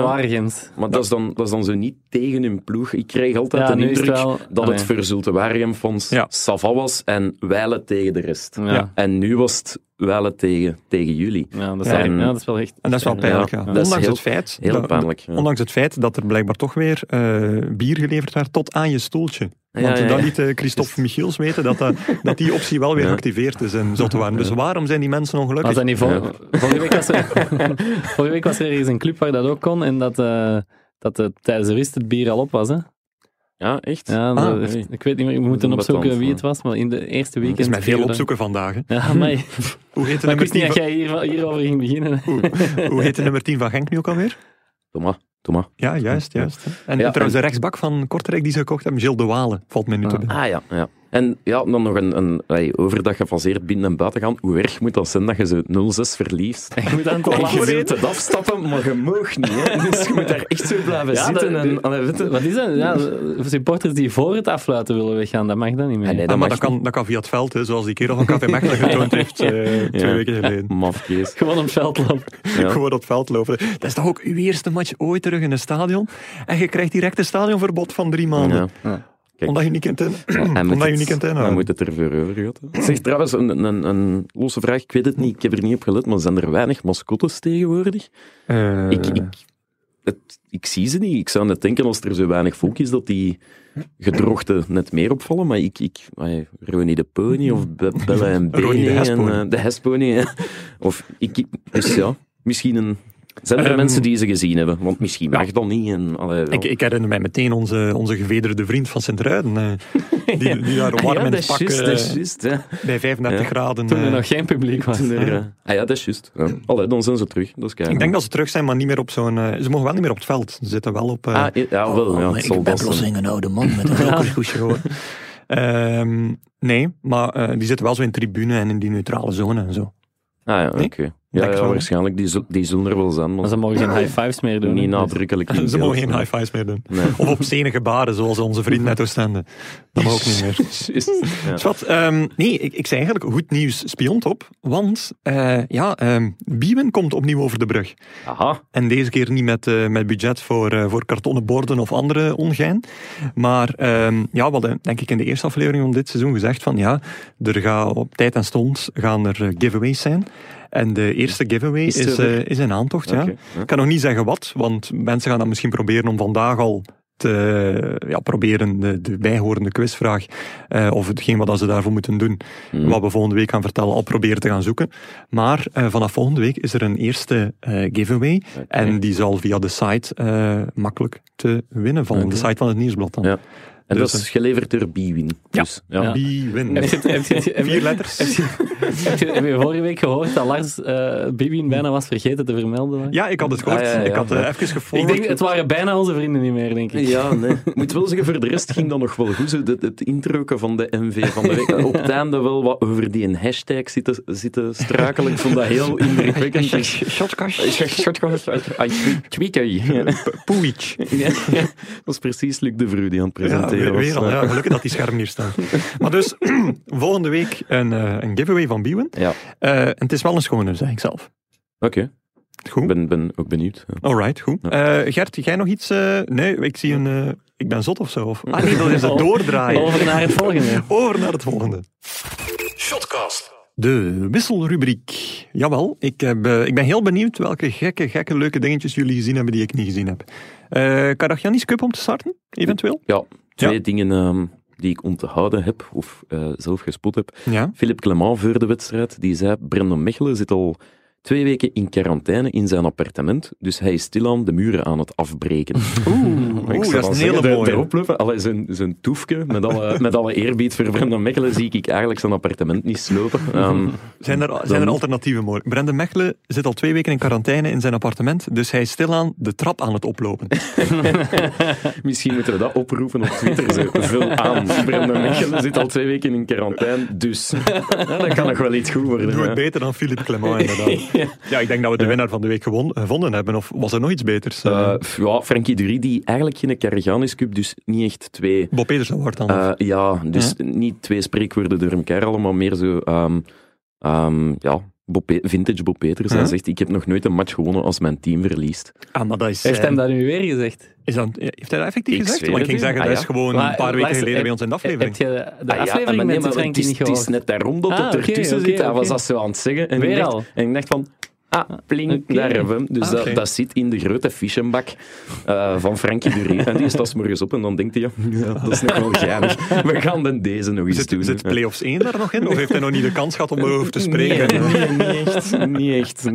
Maar dat is, dan, dat is dan zo niet tegen hun ploeg. Ik kreeg altijd Ja, de indruk wel- dat het voor Zulte Waregem fonds Ja. Sava was en wijlen tegen de rest. Ja. Ja. En nu was het wijlen tegen, tegen jullie. Ja, dat is, Ja. wel- En- ja, dat is wel echt... En dat is wel Ja. pijnlijk, ja. dat is Ondanks heel- het feit... Heel dat- pijnlijk. ja. Ondanks het feit dat er blijkbaar toch weer eh, bier geleverd werd tot aan je stoeltje. Ja, Want ja, dan ja. liet eh, Christophe Michiels weten dat, dat, dat die optie wel weer Ja. geactiveerd is in. Dus waarom zijn die mensen Was ongelukkig? dat niet vol- vorige, week was er, vorige week was er ergens een club waar dat ook kon en dat, eh, dat het tijdens de rust het bier al op was. Hè? Ja, echt? Ja, Ah, dat- nee. ik weet niet meer, we moeten opzoeken wie het was, maar in de eerste weekend... Het is met veel opzoeken vandaag. Hè. Ja, maar, Hoe heet de maar ik nummer wist niet 10 dat van, jij hier, hierover ging beginnen. hoe heet de nummer 10 van Genk nu ook alweer? Thomas, Thomas. Ja, juist, juist. En Ja, trouwens, en- de rechtsbak van Kortrijk die ze gekocht hebben, Gilles de Walen, valt mij nu te Ah. binnen. Ah ja, ja. En ja, dan nog een, een allee, over dat gefaseerd binnen en buiten gaan. Hoe erg moet dat zijn dat je zo 0-6 verliest? Je moet aan het En wilt het afstappen, maar je mag niet. Hè? Dus je moet daar echt zo blijven Ja, zitten. dat- en, allee, weet je. Wat is dat? Ja, supporters die voor het afluiten willen weggaan, dat mag dan niet meer. Ah, nee, Ja, dat maar dat kan, dat kan via het veld, hè, zoals die kerel van Café Mechelen getoond heeft eh, twee Ja. weken geleden. Mafkees. Gewoon op het veld lopen. Ja. Gewoon op het veld lopen. Dat is toch ook uw eerste match ooit terug in een stadion? En je krijgt direct een stadionverbod van drie maanden. Kijk. Omdat je niet kunt in. Hij moet Omdat je het- niet kunt Hij inhouden. moet het er voor over gehad. hè. Zeg trouwens, een, een, een losse vraag. Ik weet het niet, ik heb er niet op gelet, maar zijn er weinig mascottes tegenwoordig? Eh, Ik, ik, het, ik zie ze niet. Ik zou net denken, als er zo weinig volk is, dat die gedrochten net meer opvallen. Maar ik, ik Ronnie de Pony of Be- Belle en Bene. De en, Hespony. eh, de Hespony. Of ik, ik- dus ja, misschien een... Zijn er Ehm, mensen die ze gezien hebben? Want misschien mag dat niet. En, allee, wel. ik, ik herinner mij meteen onze, onze gevederde vriend van Sint-Ruiden. eh, die, die daar warm ja, in het pak bij 35 Ja. graden. Toen er eh, nog geen publiek was. Er, ah ja, dat is juist. Ja. Allee, dan zijn ze terug. Dat is keihard. ik denk dat ze terug zijn, maar niet meer op zo'n... eh, ze mogen wel niet meer op het veld. Ze zitten wel op... eh, Ah, ja, ja, wel. Ja, Oh, het ik ben plotseling een oude man met een rokershoesje, hoor. Ehm, nee, maar die zitten wel zo in tribune en in die neutrale zone en zo. Ah ja, Nee? oké. Ja, ja, waarschijnlijk. Die, zul- die zullen er wel zijn, maar ze mogen geen high fives meer doen. niet nadrukkelijk. Ze mogen geen high fives meer doen. Nee. Of obscene gebaren, zoals onze vriend net Oostende. Dat mag ook niet meer. Ja. Ehm, nee, ik, ik zei eigenlijk goed nieuws spiont op. Want eh, ja, ehm Biewen komt opnieuw over de brug. Aha. En deze keer niet met, eh, met budget voor, eh, voor kartonnen borden of andere ongein. Maar ehm, ja, we hadden denk ik in de eerste aflevering van dit seizoen gezegd van ja, er gaat op tijd en stond gaan er giveaways zijn. En de eerste giveaway Is is, eh, is in aantocht. Ja. Ik kan nog niet zeggen wat, want mensen gaan dat misschien proberen om vandaag al te ja, proberen de, de bijhorende quizvraag eh, of hetgeen wat ze daarvoor moeten doen, Hmm. wat we volgende week gaan vertellen, al proberen te gaan zoeken. Maar eh, vanaf volgende week is er een eerste giveaway en die zal via de site makkelijk te winnen vallen. De site van het nieuwsblad dan. Ja. En Dus, dat is geleverd door Biwin. Ja. Dus, ja. Vier letters. Heb je, heb je, heb je vorige week gehoord dat Lars eh Bibin bijna was vergeten te vermelden? Ja, ik had het gehoord. Ah, ja, ja, ik had ja. even Ik gevolgd. denk, het waren bijna onze vrienden niet meer, denk ik. Ja, nee. Ik moet wel zeggen, voor de rest ging dat nog wel goed. Zo, Het, het introken van de MV van de week. Op het einde wel wat over die een hashtag zitten, zitten strakelen. Ik vond dat heel indrukwekkend. Tweaker. Ja. Poeich. Dat was precies Luc de Vru die aan het Ja, presenteren weer, weer al. was. Ja, gelukkig dat die schermen hier staan. Maar dus, volgende week een, eh, een giveaway van Biewen. Ja, Eh, en het is wel een schone, zeg ik zelf. oké. Goed. Ik ben, ben ook benieuwd. Alright, goed. Ja. Eh, Gert, jij nog iets? eh, nee, ik zie een... eh, ik ben zot of zo. Of, ah nee, dat is het doordraaien. Over naar het volgende. Over naar het volgende. Shotcast. De wisselrubriek. Jawel, ik, heb, ik ben heel benieuwd welke gekke, gekke, leuke dingetjes jullie gezien hebben die ik niet gezien heb. Eh Karagiannis Cup om te starten, eventueel? Ja, twee Ja. dingen ehm, die ik onthouden heb, of eh, zelf gespot heb. Ja. Philippe Clement voor de wedstrijd, die zei, Brendan Mechelen zit al twee weken in quarantaine in zijn appartement, dus hij is stilaan de muren aan het afbreken. Oeh, ik dat is een hele mooie. allee, zijn, zijn toefje, met alle, met alle eerbied voor Brendan Mechelen, zie ik eigenlijk zijn appartement niet slopen. Ehm, Zijn er, zijn er alternatieven mogelijk? Brendan Mechelen zit al twee weken in quarantaine in zijn appartement, dus hij is stilaan de trap aan het oplopen. misschien moeten we dat oproepen op Twitter. Zo. Vul aan. Brendan Mechelen zit al twee weken in quarantaine, dus ja, dat kan nog wel iets goed worden. Doe het beter dan Philippe Clement, inderdaad. Ja, ik denk dat we de winnaar van de week gewon, gevonden hebben. Of was er nog iets beters? Eh, f- ja, Frankie Dury, die eigenlijk geen Carriganis Cup, dus niet echt twee... Bob Peters Award dan. eh, ja, dus niet twee spreekwoorden door elkaar allemaal, maar meer zo... ehm, ehm, ja, Bob vintage Bob Peters. Hij Ja. zegt, ik heb nog nooit een match gewonnen als mijn team verliest. ah, maar dat is, Heeft eh, hem dat nu weer gezegd? is dat, heeft hij dat effectief Ik gezegd? Want ik ging zeggen, Ah, dat ja. is gewoon Maar, een paar weken luister, geleden heb- bij ons in de aflevering. Heb je de Ah, ja, aflevering maar nee, met maar Frankie het is, niet het is net daarom dat Ah, het ertussen oké, zit. Hij oké. was dat zo aan het zeggen. En, Weer ik dacht, al? en ik dacht van... Ah, pling, Oké. daar hebben we hem. Dus Ah, dat, zit in de grote fischenbak eh, van Frankie Dury. En die staat 's morgens op en dan denkt hij, ja, ja, dat is nog wel geinig. We gaan dan deze nog eens Zit, doen. zit play-offs 1 daar nog in? Of heeft hij nog niet de kans gehad om erover te spreken? Nee, nee, niet echt. Niet echt, nee.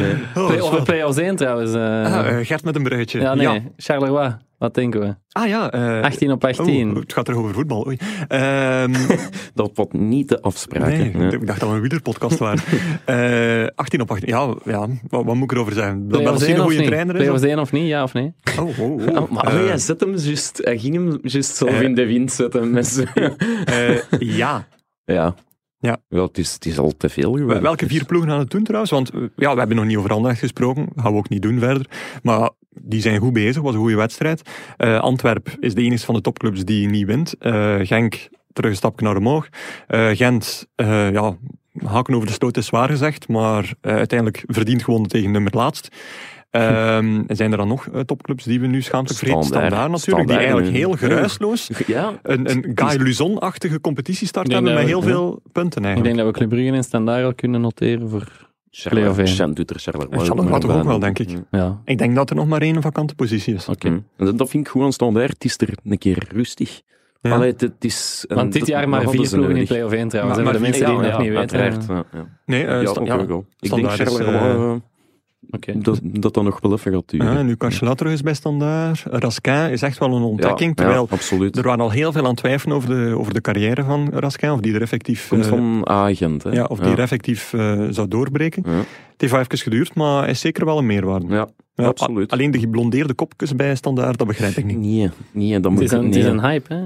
nee. Oh, Play, over play-offs 1 trouwens. eh. Ah, eh, Gert met een bruggetje. ja, nee. Charleroi. Wat denken we? Ah ja. eh, 18 op 18. oh, het gaat er over voetbal. Oei. Ehm, Dat wordt niet de afspraak. nee, ik dacht dat we een wielerpodcast waren. Eh 18 op 18. Ja, ja wat, wat moet ik erover zeggen? Dat 1 een of goede niet? trainer is? Play-offs 1 of niet? Ja of nee? Oh, oh, oh. Ja, maar Eh, hij, zet hem just, hij ging hem juist zelf Eh. in de wind zetten. Met zo- eh, ja. ja. Ja. Wel, het, is, het is al te veel geworden. Welke vier ploegen gaan het doen trouwens? Want eh, ja, we hebben nog niet over Anderlecht gesproken. Dat gaan we ook niet doen verder. Maar die zijn goed bezig. was een goede wedstrijd. Eh Antwerp is de enige van de topclubs die niet wint. Eh, Genk terug een stapje naar omhoog. Eh, Gent, eh, ja, haken over de stoot is zwaar gezegd. Maar uiteindelijk verdient gewonnen tegen nummer laatst. Ehm, zijn er dan nog topclubs die we nu schaamtelijk vergeten? Standaard. Standaard natuurlijk, die eigenlijk heel geruisloos Ja, een, een Guy Luzon-achtige competitiestart Ik denk hebben met heel we- veel punten Ik eigenlijk. denk dat we Club Brugge en Standaard al kunnen noteren voor... Play-off één. Charleroi doet er Charleroi. En Charleroi toch ook wel, denk ik. Ja. Ik denk dat er nog maar één vakante positie is. Oké. Hm. En dat vind ik goed aan Standaard. Het is er een keer rustig. Ja. Allee, het, het is, en Want dit jaar maar vier ploegen in nodig. play-off 1 trouwens. Maar- de mensen die ja, het nog ja, niet weten. uiteraard, ja, ja. Nee, eh, Ja, ook ja, wel. Ik denk Charleroi, Oké. dat, dat dat nog wel even gaat duren. Ja, en Lucas Chela terug is bij Standaard. Raskin is echt wel een ontdekking. Ja, terwijl ja, absoluut. er waren al heel veel aan het twijfelen over de, over de carrière van Raskin. Of die er effectief, Komt eh, van agent, hè? ja, of die er effectief eh, zou doorbreken. Ja. Het heeft wel even geduurd, maar hij is zeker wel een meerwaarde. Ja, Ja, absoluut. Alleen de geblondeerde kopjes bij Standaard, dat begrijp ik niet. Nee, nee, dat Het moet is, een, nee. het is een hype, hè?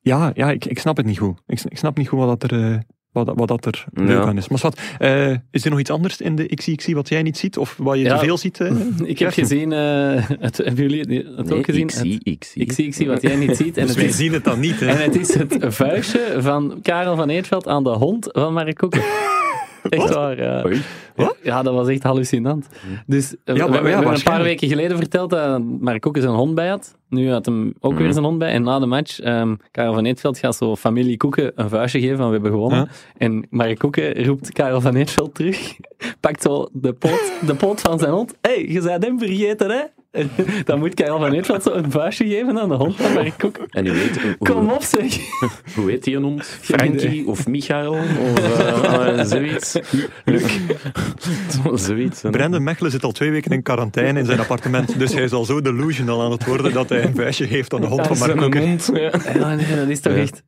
Ja, ja ik, ik snap het niet goed. Ik, ik snap niet goed wat dat er... eh, wat, dat- wat dat er Ja. leuk aan is. Maar wat, eh, is er nog iets anders in de XXI wat jij niet ziet? Of wat je Ja. te veel ziet? eh? Ik heb gezien, eh, het, hebben jullie het Nee, ook gezien? ik zie, ik zie. ik zie, ik zie wat jij niet ziet. En Dus het wij is, zien het dan niet. Hè? en het is het vuistje van Karel van Eetveld aan de hond van Mark Koeken. Echt waar, ja. Oei. Ja, dat was echt hallucinant. Dus Ja, eh, we, maar- we- we ja, hebben een paar weken geleden verteld dat Mark Koeken zijn hond bij had. Nu had hem ook Mhm. weer zijn hond bij. En na de match, ehm Karel van Eetveld gaat zo familie Koeken een vuistje geven van we hebben gewonnen. Ja. En Mark Koeken roept Karel van Eetveld terug, pakt zo de poot, de poot van zijn hond. Hé, hey, je bent hem vergeten, hè? Dan moet Karel van Eetveld zo een vuistje geven aan de hond van Mark Koeken. En u weet, hoe, Kom op, zeg. hoe heet die een hond? Frankie of Michael? Of eh, zoiets? Zo- zoiets. Brandon Mechelen zit al twee weken in quarantaine in zijn appartement. Dus hij is al zo delusional aan het worden dat hij een vuistje geeft aan de hond van Mark hond, ja. Ja, nee, dat is toch Ja. echt...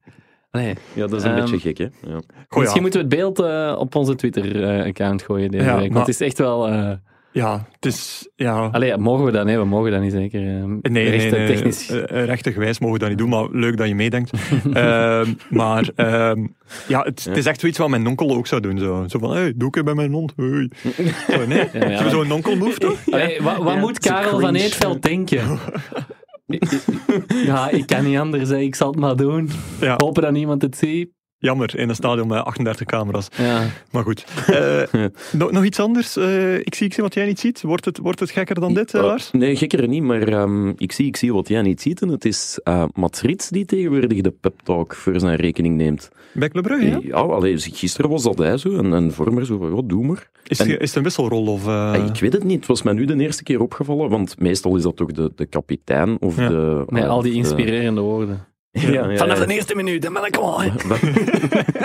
Nee. Ja, dat is een Ehm, beetje gek, hè? Ja. Goh, Misschien moeten we het beeld eh, op onze Twitter-account gooien deze Ja, week. Want maar- het is echt wel... eh Ja, het is... Ja, Allee, mogen we dat? Nee, we mogen dat niet zeker. eh, Nee, nee, rechten nee, technisch. eh, rechtergewijs mogen we dat niet doen, maar leuk dat je meedenkt. Ehm, maar ehm, ja, het, het is echt zoiets wat mijn onkel ook zou doen. Zo, zo van, hey, doe ik het bij mijn hond. Hey. Zo, nee, Ja, ja. Zo- zo'n onkel move toch? Allee, wat wat Ja, moet Karel van. Eetveld denken? ja, ik kan niet anders, hè. ik zal het maar doen. Ja, Hopen dat niemand het ziet. Jammer, in een stadion met 38 camera's. Ja. Maar goed. Eh, nog, nog iets anders? Eh, ik, zie, ik zie wat jij niet ziet. Wordt het, wordt het gekker dan dit, eh, Eh, Lars? nee, gekker niet, maar ehm, ik, zie, ik zie wat jij niet ziet. En het is eh Mats Rits die tegenwoordig de pep talk voor zijn rekening neemt. Bij Club Brugge, ja? Ja, allee, gisteren was dat hij zo. En, en Vormer zo van, ja, doe maar. Is, En- het, is het een wisselrol? Of, eh, Eh, Ik weet het niet. Het was mij nu de eerste keer opgevallen. Want meestal is dat toch de, de kapitein of Ja. de... Met al die de- inspirerende woorden. Ja, ja, ja. Vanaf de eerste minuut, dan ben ik al.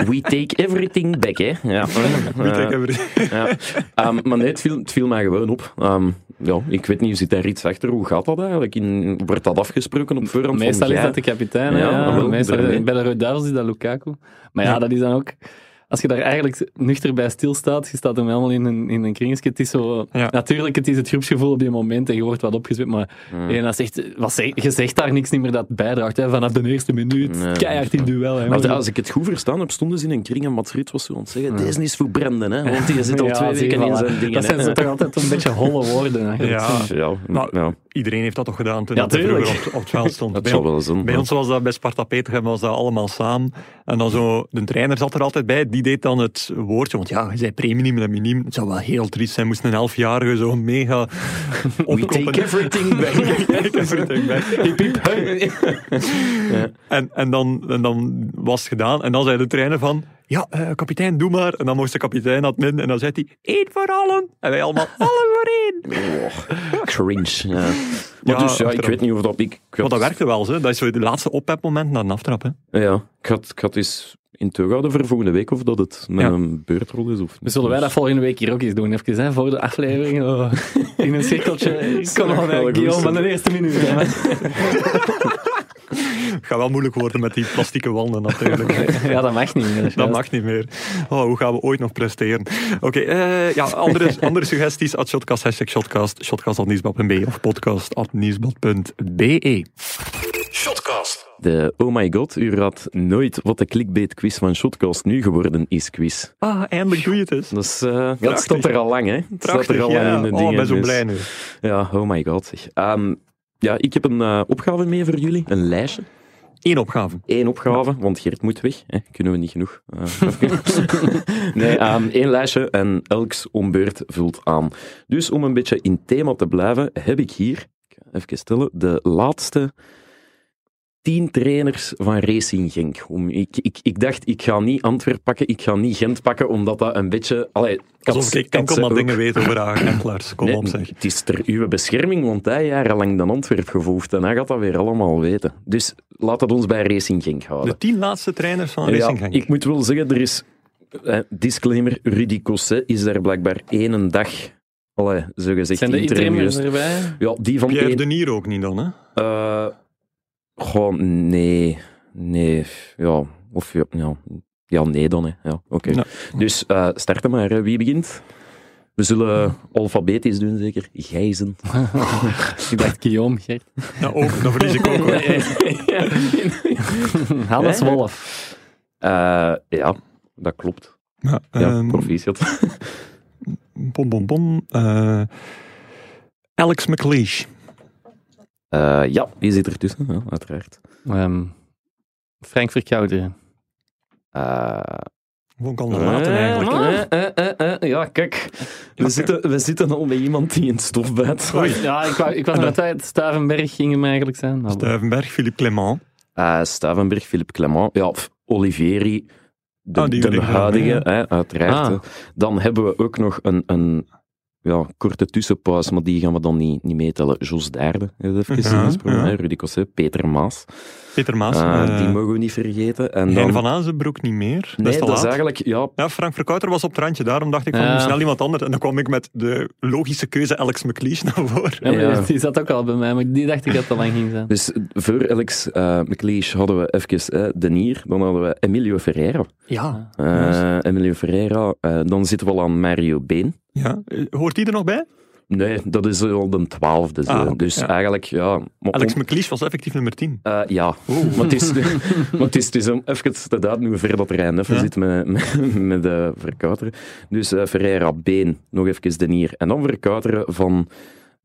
We take everything back, hè. Ja. Ik Eh, even- ja. Ehm, maar nee, het viel, het viel mij gewoon op. Ehm, ja, ik weet niet, zit daar iets achter? Hoe gaat dat eigenlijk? In, wordt dat afgesproken op voorhand? Meestal van, is dat de kapitein. hè, Ja, Ja, Meestal, bij de is dat Lukaku. Maar ja, Ja. dat is dan ook... Als je daar eigenlijk nuchter bij stilstaat, je staat hem helemaal in een, in een kringetje. Het is zo... Ja. Natuurlijk, het is het groepsgevoel op die moment en je wordt wat opgezet, maar Hmm. en dat zegt, wat zeg, je zegt daar niks niet meer dat bijdraagt. Hè, vanaf de eerste minuut, Nee. keihard in duel. Hè, Want als ik het goed verstaan heb, stonden ze in een kring en Mats Ruud was zo aan het zeggen, deze is voor Brenden, hè, want die zit al Ja, twee weken in zijn dingen. Dat zijn zo toch altijd een beetje holle woorden. eigenlijk. Ja. Ja, Maar- ja, Iedereen heeft dat toch gedaan toen Ja, dat vroeger op, op het veld stond. dat Bij zal wel zijn. Bij ons was dat bij Sparta Petergem was dat allemaal samen. En dan zo, de trainer zat er altijd bij, die deed dan het woordje. Want ja, je zei premium en miniem. Het zou wel heel triest zijn, moest een elfjarige zo mega We opkloppen. take everything back. Take everything back. Hey. En, en, dan, en dan was het gedaan. En dan zei de trainer van, ja, eh, kapitein, doe maar. En dan moest de kapitein dat min. En dan zei hij, één voor allen. En wij allemaal, allen voor één. Oh, cringe. Ja. Maar Ja, dus ja, ik weet niet of dat ik... ik Maar dat werkte wel, zo. dat is zo de laatste ophepmoment na een aftrap. Hè. Ja, ik had, ik had eens in toog houden voor volgende week of dat het met Ja. een beurtrol is of niet. Dus zullen wij dat volgende week hier ook eens doen? Even hè, voor de aflevering. oh, in een cirkeltje. Kom goed Guillaume, van de eerste minuut. Het gaat wel moeilijk worden met die plastieke wanden natuurlijk. Ja, dat mag niet meer. Dat juist. mag niet meer. Oh, hoe gaan we ooit nog presteren? Oké, eh, ja, andere, andere suggesties at Shotcast, hashtag Shotcast, shotcast.nieuwsblad.be of podcast.nieuwsblad.be. Shotcast. De Oh my god, u raadt nooit wat de clickbait-quiz van Shotcast nu geworden is quiz. Ah, eindelijk doe je het eens. Dat, is, eh, Prachtig. staat er al lang, hè. Prachtig, er al ja. lang in de Oh, dingen. ik ben zo dus- blij nu. Ja, oh my god. Ehm, ja, ik heb een eh, opgave mee voor jullie. Een lijstje. Eén opgave. Eén opgave, want Geert moet weg. Hè. Kunnen we niet genoeg. Eh, nee, ehm, één lijstje en elks ombeurt vult aan. Dus om een beetje in thema te blijven, heb ik hier, even stellen, de laatste tien trainers van Racing Genk. Om, ik, ik, ik dacht, ik ga niet Antwerp pakken, ik ga niet Gent pakken, omdat dat een beetje... Allee, Alsof ik enkel ze maar dingen weet over Agentlers. Kom Nee, op zeg. Het is ter uw bescherming, want hij jarenlang dan Antwerp gevolgd en hij gaat dat weer allemaal weten. Dus laat het ons bij Racing Genk houden. De tien laatste trainers van Racing Ja, Genk. ik moet wel zeggen, er is... eh, disclaimer, Rudy Cosset is daar blijkbaar één dag... Allee, zo gezegd Zijn de interimers erbij? Ja, die van Pierre één... Denier ook niet dan, hè? eh, Goh, nee. Nee, ja. Of ja, ja. Ja, nee dan, hè. Ja, oké. Ja. Dus eh starten maar. hè. Wie begint? We zullen alfabetisch doen, zeker. Gijzen. Ik dacht Guillaume, Gert. Ja, ook. Dan verlies ik ook. hoor. Hannes Hè? Wolf. Eh, ja, dat klopt. Ja, Ja, ehm, proficiat. bom, bom, bom. Eh, Alex McLeish. Eh, ja, die zit ertussen, ja, uiteraard. Ehm, Frank Verkouteren. Eh, Gewoon kan dat laten eigenlijk. eh, eh, eh, eh, ja, kijk. We, zitten, we zitten al bij iemand die in stof bijt. Ja, ik, wou, ik was bij tijd. Stuivenberg ging hem eigenlijk zijn. Maar- Stuivenberg, Philippe Clement. Eh Stavenberg, Philippe Clement, ja, pff, Olivieri, de, Ah, de huidige, hè, uiteraard. Ah. hè. Dan hebben we ook nog een, een ja, korte tussenpauze, maar die gaan we dan niet, niet meetellen. Jos Daerde, heeft even Ja, gesprongen, ja. hè, Rudy Cosset, Peter Maas, Peter Maas. eh, eh, die mogen we niet vergeten. En dan, van Azenbroek niet meer. dat nee, is te dat is eigenlijk, ja, Ja, Frank Verkouter was op het randje. Daarom dacht ik van, snel iemand anders. En dan kwam ik met de logische keuze Alex McLeish naar voren. Ja. Die zat ook al bij mij, maar die dacht ik dat het te lang ging zijn. dus voor Alex uh, McLeish hadden we even eh, De Nier, dan hadden we Emilio Ferreira. Ja. Eh, Emilio Ferreira, dan zitten we al aan Mario Been. Ja. Eh, Hoort die er nog bij? Nee, dat is al de twaalfde. Ah, oké, dus ja. eigenlijk, ja... maar Alex om- McLeish was effectief nummer 10. eh, ja, maar het is, maar het is, het is om even te duiden hoe ver dat Rijn even Ja. zit met, met, met de verkouteren. Dus eh, Ferreira, Been, nog even de Nier. En dan verkouteren van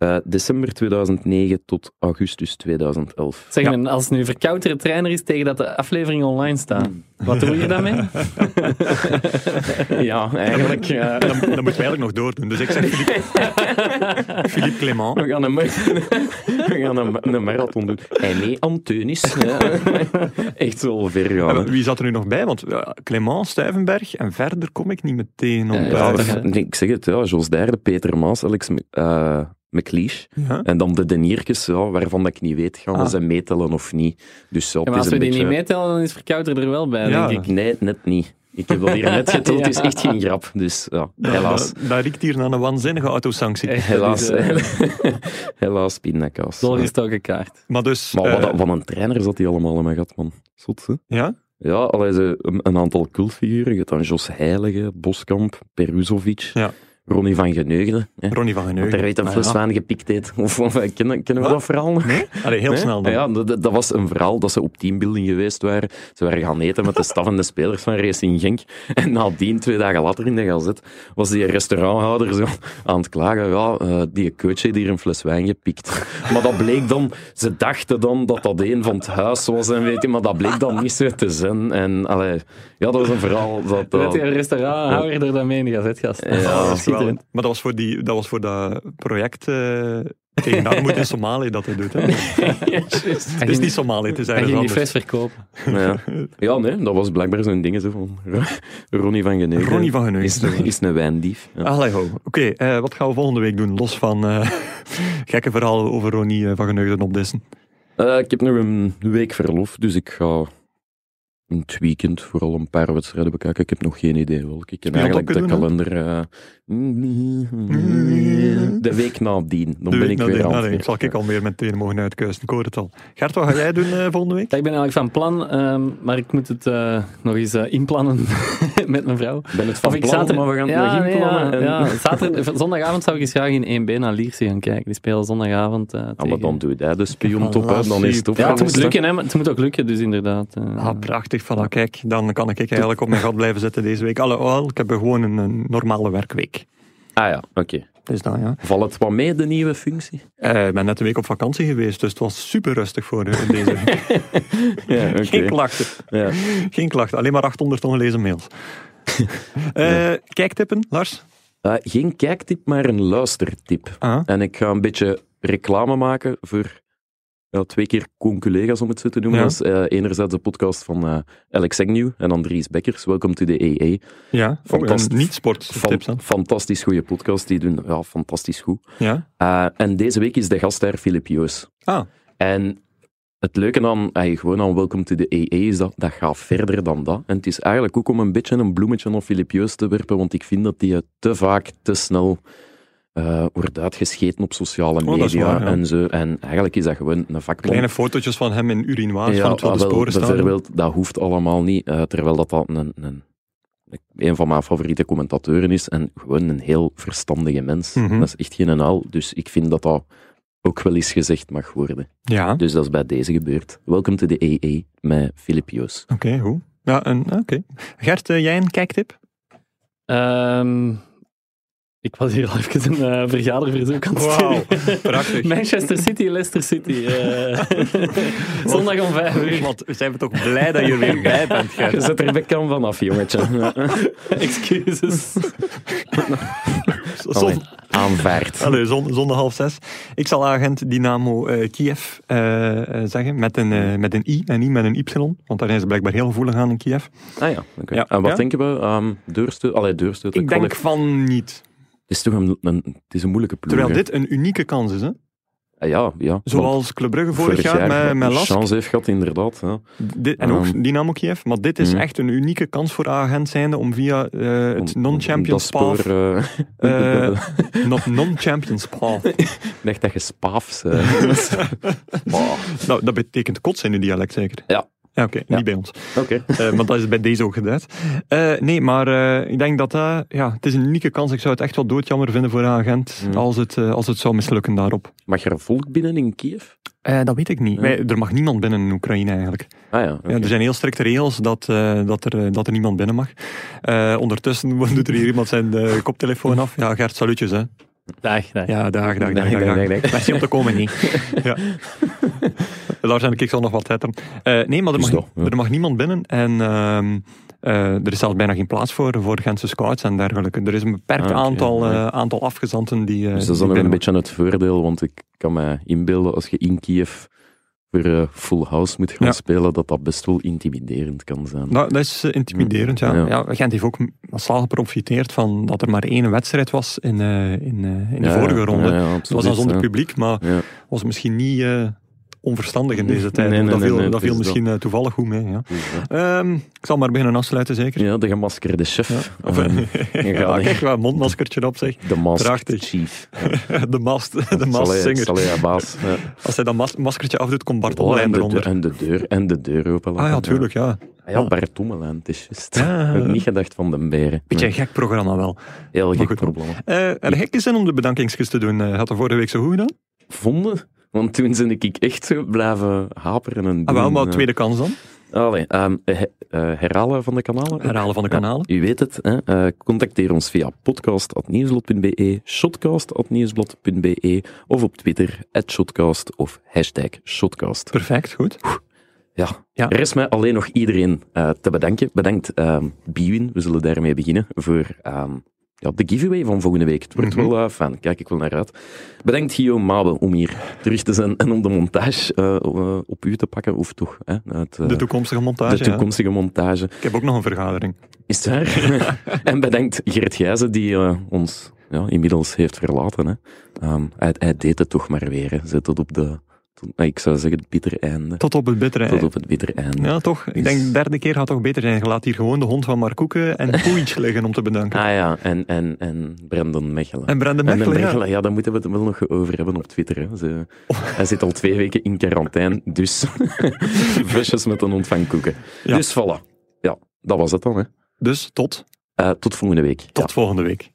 eh, december 2009 tot augustus 2011. Zeg, Ja. als nu Verkouteren trainer is tegen dat de aflevering online staat, wat doe je daarmee? ja, eigenlijk... eh, Dan, dan moeten we eigenlijk nog doordoen. Dus ik zeg Philippe, Philippe Clement. We gaan een, we gaan een, een marathon doen. En nee, Anteunis. Ja. Echt zo ver gaan. Eh, Wie zat er nu nog bij? Want ja, Clement, Stuyvenberg en verder kom ik niet meteen op. Ja, Ja, ik zeg het, ja, Jos Derde, Peter Maas, Alex eh McLeish. Ja. En dan de deniertjes, ja, waarvan dat ik niet weet, gaan we Ah. ze meetellen of niet. Dus ja, maar als we die niet meetellen, dan is Verkouteren er wel bij, Ja. denk ik. Nee, net niet. Ik heb dat hier net geteld, het is echt geen grap. Dus ja, helaas. Dat, dat riekt hier naar een waanzinnige autosanctie. Echt, Helaas, dat is, eh, helaas, pindakaas. Doorgestoken kaart. Maar dus... Maar wat, wat een trainer zat hij allemaal in mijn gat, man. Zot, hè? ja? Ja, allee, ze, een, een aantal cultfiguren. Je hebt dan Jos Heilige, Boskamp, Peruzovic, Ja. Ronnie van Geneugden. Hè, Ronnie van dat Geneugen. weet een Ah, fles ja. wijn gepikt heeft. Of, of, eh, kennen, kennen we Wat? dat verhaal nog? Nee? Allee, heel Nee? snel dan. Ja, dat, dat was een verhaal dat ze op teambuilding geweest waren. Ze waren gaan eten met de staf en de spelers van Racing Genk. En nadien, twee dagen later in de gazet, was die restauranthouder zo aan het klagen. Ja, eh, die coach heeft hier een fles wijn gepikt. Maar dat bleek dan... Ze dachten dan dat dat een van het huis was en weet je, maar dat bleek dan niet zo te zijn. En allee, ja, dat was een verhaal dat... Weet dat je, een restauranthouder er dan mee in de gazetgast. Ja, Oh, Ja, dat schitterend. Maar dat was voor, die, dat, was voor dat project eh tegen armoede in Somalië dat hij doet. Hè? Het is niet Somalië, het is Hij ergens ging die anders. fles verkopen. Ja. ja, nee, dat was blijkbaar zo'n ding zo van Ronnie van Geneugden. Ronnie van Geneugden. Is, is een wijndief. Ja. Allee ho. Oké, eh, wat gaan we volgende week doen? Los van eh, gekke verhalen over Ronnie van Geneugden opdissen. Eh, ik heb nog een week verlof, dus ik ga in het weekend vooral een paar wedstrijden bekijken. Ik heb nog geen idee welke. Ik ken Heb eigenlijk de kalender... eh, de week nadien. Dan De ben ik nadien. weer aan Ah, het nee, zal ik alweer meteen mogen uitkuisen. Ik hoor het al. Gert, wat ga jij doen eh, volgende week? Ja, ik ben eigenlijk van plan, ehm, maar ik moet het eh, nog eens inplannen met mijn vrouw. Ben het van Of ik plan, zaterdag- maar we gaan het ja, nog nee, inplannen. ja, en- ja. Zaterdag, zondagavond zou ik eens graag in 1B naar Lierse gaan kijken. Die spelen zondagavond Ah, maar tegen- dan doe je de spiontop uit, dan is het op. Ja, het moet lukken, hè, maar het moet ook lukken, dus inderdaad. Ah, prachtig. Voilà, kijk, dan kan ik eigenlijk op mijn gat blijven zitten deze week. Alhoewel, ik heb gewoon een, een normale werkweek. Ah ja, oké. Dus dan, ja. Valt het wat mee, de nieuwe functie? Eh, ik ben net een week op vakantie geweest, dus het was super rustig voor eh, deze week. Ja. Geen klachten. Ja. Geen klachten, alleen maar 800 ongelezen mails. Eh kijktippen, Lars? Geen kijktip, maar een luistertip. Ah, En ik ga een beetje reclame maken voor ja, twee keer con-collega's, om het zo te noemen. Ja. Eh, enerzijds de podcast van eh, Alex Agnew en Andries Bekkers. Welcome to the EE. ja. Oh, niet sporttips Fan, dan. fantastisch goede podcast, die doen ja, fantastisch goed. Ja. Eh, en deze week is de gast daar Filip Joos. Ah, En het leuke aan, eh, gewoon aan Welcome to the EE is dat dat gaat verder dan dat. En het is eigenlijk ook om een beetje een bloemetje op Filip Joos te werpen, want ik vind dat die te vaak, te snel eh, wordt uitgescheten op sociale Oh, media waar, ja. en zo. En eigenlijk is dat gewoon een vakman. kleine fotootjes van hem in urinoirs van het ah, Rode wel, Sporen staan. bijvoorbeeld, dat hoeft allemaal niet, eh, terwijl dat, dat een, een, een van mijn favoriete commentatoren is en gewoon een heel verstandige mens. Mhm. Dat is echt geen uil, dus ik vind dat dat ook wel eens gezegd mag worden. Ja, oké, Dus dat is bij deze gebeurd. Welcome to the EE met Filip Joos. hoe? Ja, oké. Gert, eh, jij een kijktip? Ehm, ik was hier al even een eh, vergaderverzoek aan het Wauw, sturen. prachtig. Manchester City, Leicester City. eh. Zondag om vijf uur. Want we zijn toch blij dat je er weer bij bent, Je Gert. zet er bekam vanaf, jongetje. Excuses. Zon- aanvaard. Allee, zon, zondag half zes. Ik zal agent Dynamo eh, Kiev zeggen, met een, met een I en niet met een Y, want daar zijn ze blijkbaar heel gevoelig aan in Kiev. Ah ja, oké. Ja. En wat Ja? denken we? Um, deurstoot? Allee, deurstoot. Ik denk van niet. Het is toch een, een, het is een moeilijke ploeg. Terwijl dit een unieke kans is. Hè? Ah, ja, ja. Zoals Club Brugge vorig, jaar, met, met Lask. chance heeft gehad, inderdaad. Ja. Dit, en ook Ehm. Dynamo Kiev. Maar dit is Mhm. echt een unieke kans voor agent zijnde om via eh, het non-champions path... eh, not non-champions path. ik dacht dat je spaafs... nou, dat betekent kots in uw dialect zeker? Ja. Ja, oké. Ja. Niet bij ons. Oké. Eh, want dat is bij deze ook geduid. Eh, nee, maar eh, ik denk dat dat... ja, het is een unieke kans. Ik zou het echt wel doodjammer vinden voor agent Mhm. als, het, als het zou mislukken daarop. Mag er volk binnen in Kiev? Eh, dat weet ik niet. Wij- er mag niemand binnen in Oekraïne eigenlijk. Ah ja. Ja, er zijn heel strikte regels dat, eh, dat, er, dat er niemand binnen mag. Eh, ondertussen doet er hier iemand zijn koptelefoon af. Ja, Gert, salutjes hè. Dag, dag. Ja, dag, dag, dag, Dag, dag, dag, dag. dag, dag. Merci om te komen, niet. Ja. Lars en ik zal nog wat zetten. Eh, nee, maar er mag, dat, ja. er mag niemand binnen. En ehm, eh, er is zelfs bijna geen plaats voor, voor Gentse scouts en dergelijke. Er is een beperkt Ah, aantal, ja. eh, aantal afgezanten die. Dus dat is dan ook een beetje het voordeel, want ik kan me inbeelden als je in Kiev voor Full House moet gaan Ja. spelen, dat dat best wel intimiderend kan zijn. Nou, dat is intimiderend, ja. Ja. ja. Gent heeft ook massaal geprofiteerd van dat er maar één wedstrijd was in, in, in de vorige ronde. Het was dan zonder publiek, maar was misschien niet onverstandig in deze tijd. nee, dat viel, nee, dat viel misschien eh, toevallig goed mee. Ja. Ja. Ehm, ik zal maar beginnen afsluiten, zeker. Ja, de gemaskerde chef. Ja, ga niet. kijk, wel een mondmaskertje op zeg. de masked Prachtig. chief. De mast, de ja, baas. Ja. Als hij dat mas- maskertje afdoet, komt Bart Oh, en, Omlijn de, eronder. en de deur, en de deur open Ah laten. ja, tuurlijk, ja. Ja, ja Bart Tommelijn, het is juist. Ja. Ik heb niet gedacht van de beren. Beetje een gek programma wel. Heel Maar gek probleem. Eh er gek is zin om de bedankingskus te doen. Eh, had er vorige week zo goed gedaan? Vonden? Want toen ben ik echt zo blijven haperen en Ah, wel, maar eh. tweede kans dan. Allee, he- eh, herhalen van de kanalen? Herhalen van de Ja, kanalen. u weet het, hè? eh, contacteer ons via podcast.nieuwsblad.be, shotcast.nieuwsblad.be of op Twitter, shotcast of hashtag shotcast. Perfect, goed. Ja, Ja. er is mij alleen nog iedereen te bedanken. Bedankt ehm Biwin, we zullen daarmee beginnen, voor ehm, ja, de giveaway van volgende week. Het wordt Mhm. wel uh, fijn, kijk ik wel naar uit. Bedankt Guillaume Mabe om hier terug te zijn en om de montage eh, eh, op u te pakken, of toch, hè, het, De toekomstige montage. de ja. toekomstige montage. Ik heb ook nog een vergadering. Is het waar? en bedankt Gert Gijzen, die ons ja, inmiddels heeft verlaten. Hè. Ehm, hij, hij deed het toch maar weer. Zet het op de, ik zou zeggen, het bittere einde. Tot op het bittere Tot eind. op het bittere einde. Ja, toch? Ik denk de derde keer gaat toch beter zijn. Je laat hier gewoon de hond van Markoeken en Poeitsch liggen om te bedanken. Ah ja, en, en, en Brandon Mechelen. En Brandon Mechelen, ja. Ja, daar moeten we het wel nog over hebben op Twitter. Hè. Ze, Hij zit al twee weken in quarantaine, dus flesjes met een hond van koeken. Ja. Dus voilà. Ja, dat was het dan. Hè. Dus tot, Eh, tot volgende week. tot volgende week.